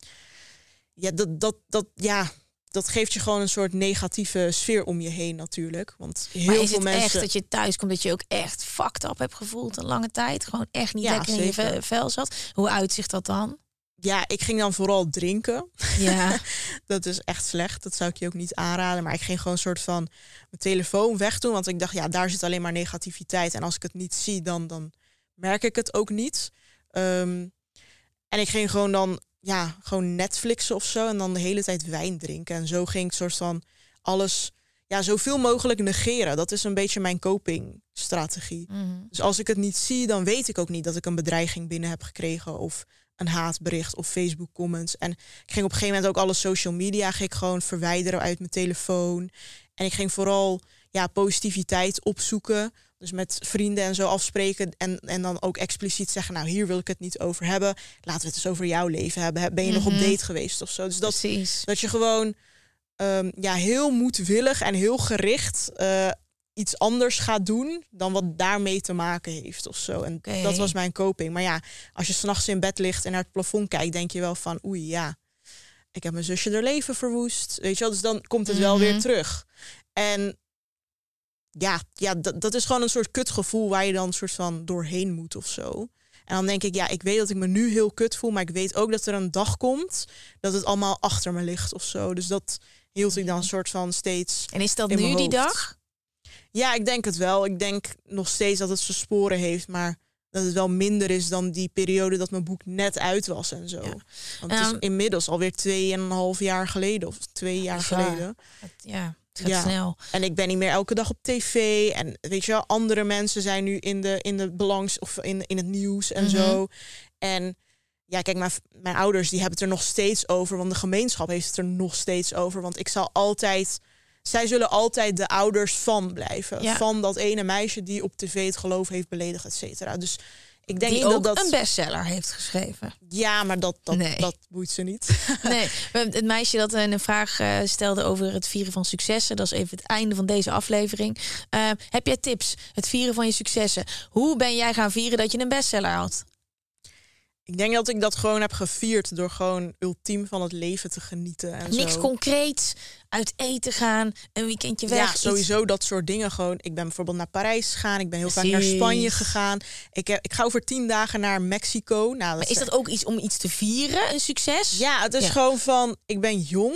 ja, dat, dat, dat, ja, dat geeft je gewoon een soort negatieve sfeer om je heen natuurlijk. Want heel maar is veel het mensen. echt dat je thuis komt dat je ook echt fucked up hebt gevoeld een lange tijd? Gewoon echt niet Ja, lekker in je vel zat? Hoe uitzicht dat dan? Ja, ik ging dan vooral drinken. Ja, Dat is echt slecht. Dat zou ik je ook niet aanraden. Maar ik ging gewoon een soort van mijn telefoon wegdoen. Want ik dacht, ja, daar zit alleen maar negativiteit. En als ik het niet zie, dan, dan merk ik het ook niet. Ehm, en ik ging gewoon dan, ja, gewoon Netflixen of zo. En dan de hele tijd wijn drinken. En zo ging ik soort van alles, ja, zoveel mogelijk negeren. Dat is een beetje mijn copingstrategie. Mhm. Dus als ik het niet zie, dan weet ik ook niet dat ik een bedreiging binnen heb gekregen of een haatbericht of Facebook comments. En ik ging op een gegeven moment ook alle social media ging ik gewoon verwijderen uit mijn telefoon. En ik ging vooral ja, positiviteit opzoeken. Dus met vrienden en zo afspreken. En, en dan ook expliciet zeggen, nou hier wil ik het niet over hebben. Laten we het eens over jouw leven hebben. Ben je nog op Mhm. date geweest of zo? Dus dat, precies. dat je gewoon ehm, ja, heel moedwillig en heel gericht eh, iets anders gaat doen dan wat daarmee te maken heeft of zo. En dat was mijn coping. Maar ja, als je s'nachts in bed ligt en naar het plafond kijkt, denk je wel van oei ja, ik heb mijn zusje haar leven verwoest. Weet je wel, dus dan komt het wel Mhm. weer terug. En ja, ja dat, dat is gewoon een soort kutgevoel waar je dan een soort van doorheen moet of zo. En dan denk ik, ja, ik weet dat ik me nu heel kut voel, maar ik weet ook dat er een dag komt dat het allemaal achter me ligt of zo. Dus dat hield ik dan een soort van steeds. En is dat nu die dag? Ja, ik denk het wel. Ik denk nog steeds dat het zijn sporen heeft, maar dat het wel minder is dan die periode dat mijn boek net uit was en zo. Ja. Want het is Ehm, inmiddels alweer tweeënhalf jaar geleden of twee jaar geleden. Het- Ja, het gaat Ja. snel. En ik ben niet meer elke dag op tv. En weet je wel, andere mensen zijn nu in de, in de belangs of in, in het nieuws en Mhm. zo. En ja, kijk, mijn, mijn ouders die hebben het er nog steeds over. Want de gemeenschap heeft het er nog steeds over. Want ik zal altijd. Zij zullen altijd de ouders van blijven. Ja. Van dat ene meisje die op tv het geloof heeft beledigd, et cetera. Dus ik denk die ook dat dat. een bestseller heeft geschreven. Ja, maar dat, dat, Nee. dat boeit ze niet. Nee, het meisje dat een vraag eh, stelde over het vieren van successen. Dat is even het einde van deze aflevering. Eh, heb jij tips? Het vieren van je successen. Hoe ben jij gaan vieren dat je een bestseller had? Ik denk dat ik dat gewoon heb gevierd door gewoon ultiem van het leven te genieten. En Niks zo. concreets, uit eten gaan, een weekendje weg. Ja, iets- sowieso dat soort dingen gewoon. Ik ben bijvoorbeeld naar Parijs gegaan. Ik ben heel vaak naar. Spanje gegaan. Ik, heb, ik ga over tien dagen naar Mexico. Nou, dat Maar is dat ook iets om iets te vieren, een succes? Ja, het is Ja. gewoon van, ik ben jong.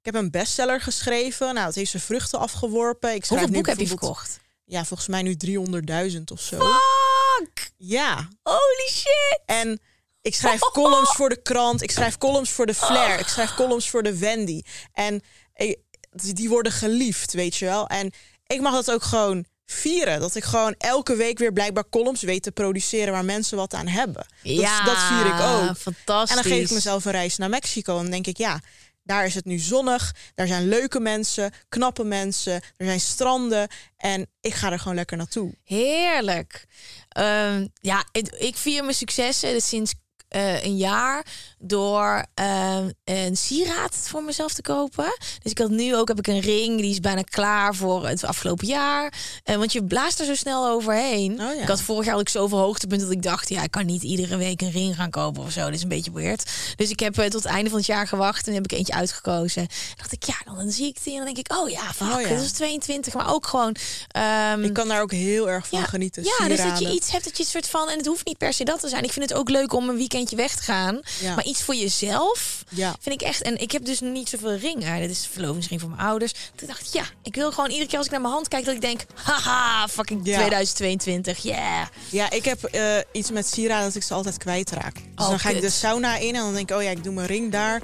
Ik heb een bestseller geschreven. Nou, het heeft zijn vruchten afgeworpen. Ik Hoeveel nu boeken heb je verkocht? Ja, volgens mij nu 300.000 of zo. Fuck! Ja, Holy shit! en ik schrijf columns voor de krant. Ik schrijf columns voor de Flair. Ik schrijf columns voor de Wendy. En ik- die worden geliefd, weet je wel. En ik mag dat ook gewoon vieren. Dat ik gewoon elke week weer blijkbaar columns weet te produceren... waar mensen wat aan hebben. Dat, ja, dat vier ik ook. Fantastisch. En dan geef ik mezelf een reis naar Mexico. En dan denk ik, ja, daar is het nu zonnig. Daar zijn leuke mensen, knappe mensen. Er zijn stranden. En ik ga er gewoon lekker naartoe. Heerlijk. Ehm, ja, het- ik vier mijn successen dus sinds eh, een jaar door ehm, een sieraad voor mezelf te kopen. Dus ik had nu ook heb ik een ring die is bijna klaar voor het afgelopen jaar. Eh, want je blaast er zo snel overheen. Oh ja. Ik had vorig jaar had ik zoveel hoogtepunten dat ik dacht, ja, ik kan niet iedere week een ring gaan kopen of zo. Dat is een beetje weird. Dus ik heb eh, tot het einde van het jaar gewacht en heb ik eentje uitgekozen. En dacht ik, ja, dan zie ik die en dan denk ik, oh ja, fuck, Oh ja. dat is 22, maar ook gewoon. ehm, Ik kan daar ook heel erg van ja, genieten. Ja, dus dat je iets hebt dat je een soort van... En het hoeft niet per se dat te zijn. Ik vind het ook leuk om een weekendje weg te gaan. Ja. Maar iets voor jezelf Ja. vind ik echt... En ik heb dus niet zoveel ringen. Dit is de verlovingsring voor mijn ouders. Toen dacht ik, ja, ik wil gewoon iedere keer als ik naar mijn hand kijk... dat ik denk, haha, fucking Ja. 2022, yeah. Ja, ik heb eh, iets met sieraden dat ik ze altijd kwijtraak. Dus Oh, dan ga ik kut. de sauna in en dan denk ik, oh ja, ik doe mijn ring daar.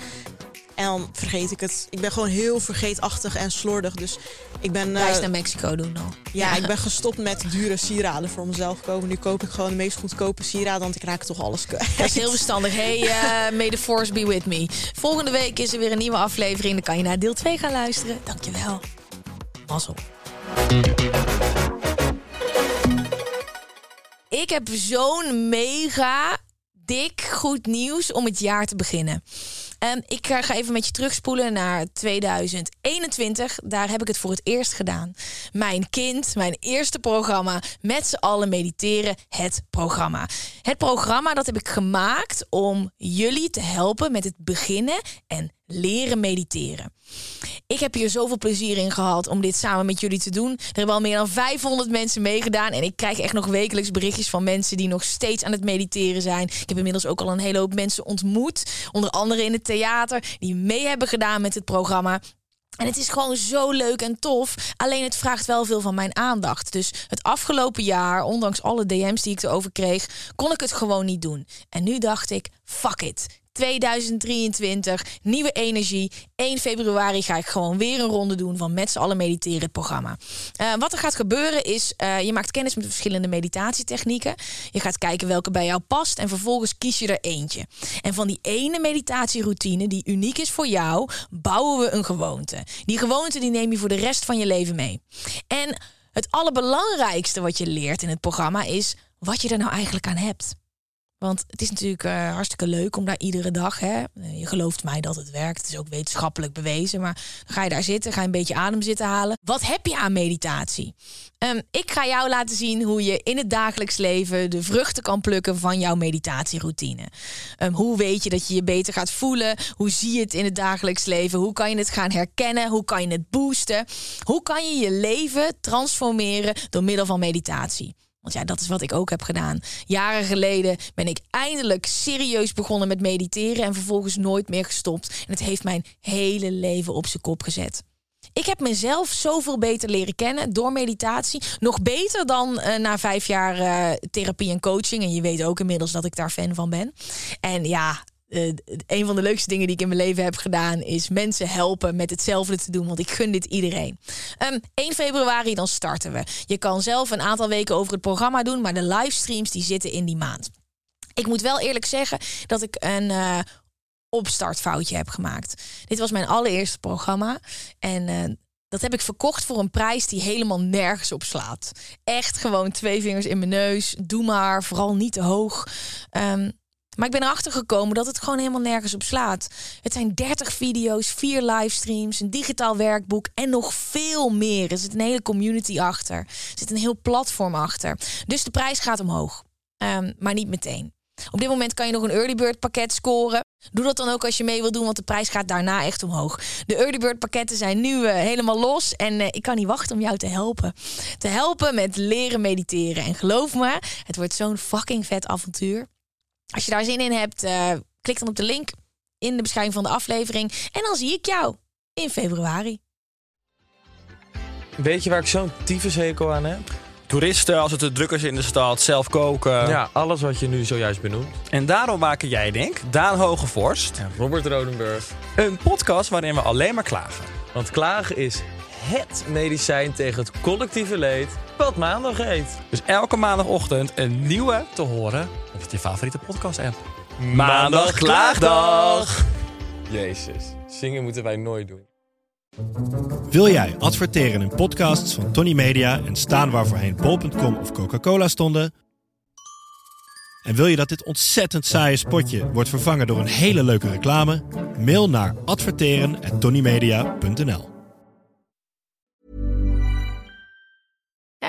En dan vergeet ik het. Ik ben gewoon heel vergeetachtig en slordig. Dus ik ben, eh, Reis naar Mexico doen al. ja, ik ben gestopt met dure sieraden voor mezelf kopen. Nu koop ik gewoon de meest goedkope sieraden, want ik raak toch alles kwijt. Dat is heel verstandig. Hey, eh may the force be with me. Volgende week is er weer een nieuwe aflevering. Dan kan je naar deel 2 gaan luisteren. Dankjewel. Mazzel. Ik heb zo'n mega dik goed nieuws om het jaar te beginnen. Ehm, ik ga even met je terugspoelen naar 2021. Daar heb ik het voor het eerst gedaan. Mijn kind, mijn eerste programma. Met z'n allen mediteren, het programma. Het programma dat heb ik gemaakt om jullie te helpen met het beginnen en leren mediteren. Ik heb hier zoveel plezier in gehad om dit samen met jullie te doen. Er hebben al meer dan 500 mensen meegedaan. En ik krijg echt nog wekelijks berichtjes van mensen die nog steeds aan het mediteren zijn. Ik heb inmiddels ook al een hele hoop mensen ontmoet. Onder andere in het theater. Die mee hebben gedaan met het programma. En het is gewoon zo leuk en tof. Alleen het vraagt wel veel van mijn aandacht. Dus het afgelopen jaar, ondanks alle DM's die ik erover kreeg, kon ik het gewoon niet doen. En nu dacht ik, fuck it. 2023, nieuwe energie. 1 februari ga ik gewoon weer een ronde doen van met z'n allen mediteren het programma. Eh, wat er gaat gebeuren is, eh, je maakt kennis met verschillende meditatietechnieken. Je gaat kijken welke bij jou past en vervolgens kies je er eentje. En van die ene meditatieroutine die uniek is voor jou, bouwen we een gewoonte. Die gewoonte die neem je voor de rest van je leven mee. En het allerbelangrijkste wat je leert in het programma is wat je er nou eigenlijk aan hebt. Want het is natuurlijk eh, hartstikke leuk om daar iedere dag. Hè, eh, je gelooft mij dat het werkt. Het is ook wetenschappelijk bewezen. Maar dan ga je daar zitten, ga je een beetje adem zitten halen. Wat heb je aan meditatie? Ehm, ik ga jou laten zien hoe je in het dagelijks leven de vruchten kan plukken van jouw meditatieroutine. Ehm, hoe weet je dat je je beter gaat voelen? Hoe zie je het in het dagelijks leven? Hoe kan je het gaan herkennen? Hoe kan je het boosten? Hoe kan je je leven transformeren door middel van meditatie? Want ja, dat is wat ik ook heb gedaan. Jaren geleden ben ik eindelijk serieus begonnen met mediteren en vervolgens nooit meer gestopt. En het heeft mijn hele leven op zijn kop gezet. Ik heb mezelf zoveel beter leren kennen door meditatie. Nog beter dan uh, na vijf jaar uh, therapie en coaching. En je weet ook inmiddels dat ik daar fan van ben. En ja, uh, een van de leukste dingen die ik in mijn leven heb gedaan is mensen helpen met hetzelfde te doen. Want ik gun dit iedereen. Um, ehm, 1 februari dan starten we. Je kan zelf een aantal weken over het programma doen, maar de livestreams die zitten in die maand. Ik moet wel eerlijk zeggen dat ik een uh, opstartfoutje heb gemaakt. Dit was mijn allereerste programma en uh, dat heb ik verkocht voor een prijs die helemaal nergens op slaat. Echt gewoon twee vingers in mijn neus. Doe maar, vooral niet te hoog. Um, maar ik ben erachter gekomen dat het gewoon helemaal nergens op slaat. Het zijn 30 video's, vier livestreams, een digitaal werkboek en nog veel meer. Er zit een hele community achter. Er zit een heel platform achter. Dus de prijs gaat omhoog. Um, maar niet meteen. Op dit moment kan je nog een early bird pakket scoren. Doe dat dan ook als je mee wil doen, want de prijs gaat daarna echt omhoog. De early bird pakketten zijn nu uh, helemaal los en uh, ik kan niet wachten om jou te helpen. Te helpen met leren mediteren. En geloof me, het wordt zo'n fucking vet avontuur. Als je daar zin in hebt, uh, klik dan op de link in de beschrijving van de aflevering. En dan zie ik jou in februari. Weet je waar ik zo'n tyfushekel aan heb? Toeristen, als het te druk is in de stad, zelf koken. Ja, alles wat je nu zojuist benoemt. En daarom maken jij, denk Daan Hogevorst... En Robert Rodenburg. Een podcast waarin we alleen maar klagen. Want klagen is HET medicijn tegen het collectieve leed wat maandag heet. Dus elke maandagochtend een nieuwe te horen op je favoriete podcast-app. Maandag Klaagdag! Jezus, zingen moeten wij nooit doen. Wil jij adverteren in podcasts van Tony Media en staan waar voorheen bol.com of Coca-Cola stonden? En wil je dat dit ontzettend saaie spotje wordt vervangen door een hele leuke reclame? Mail naar adverteren@tonymedia.nl.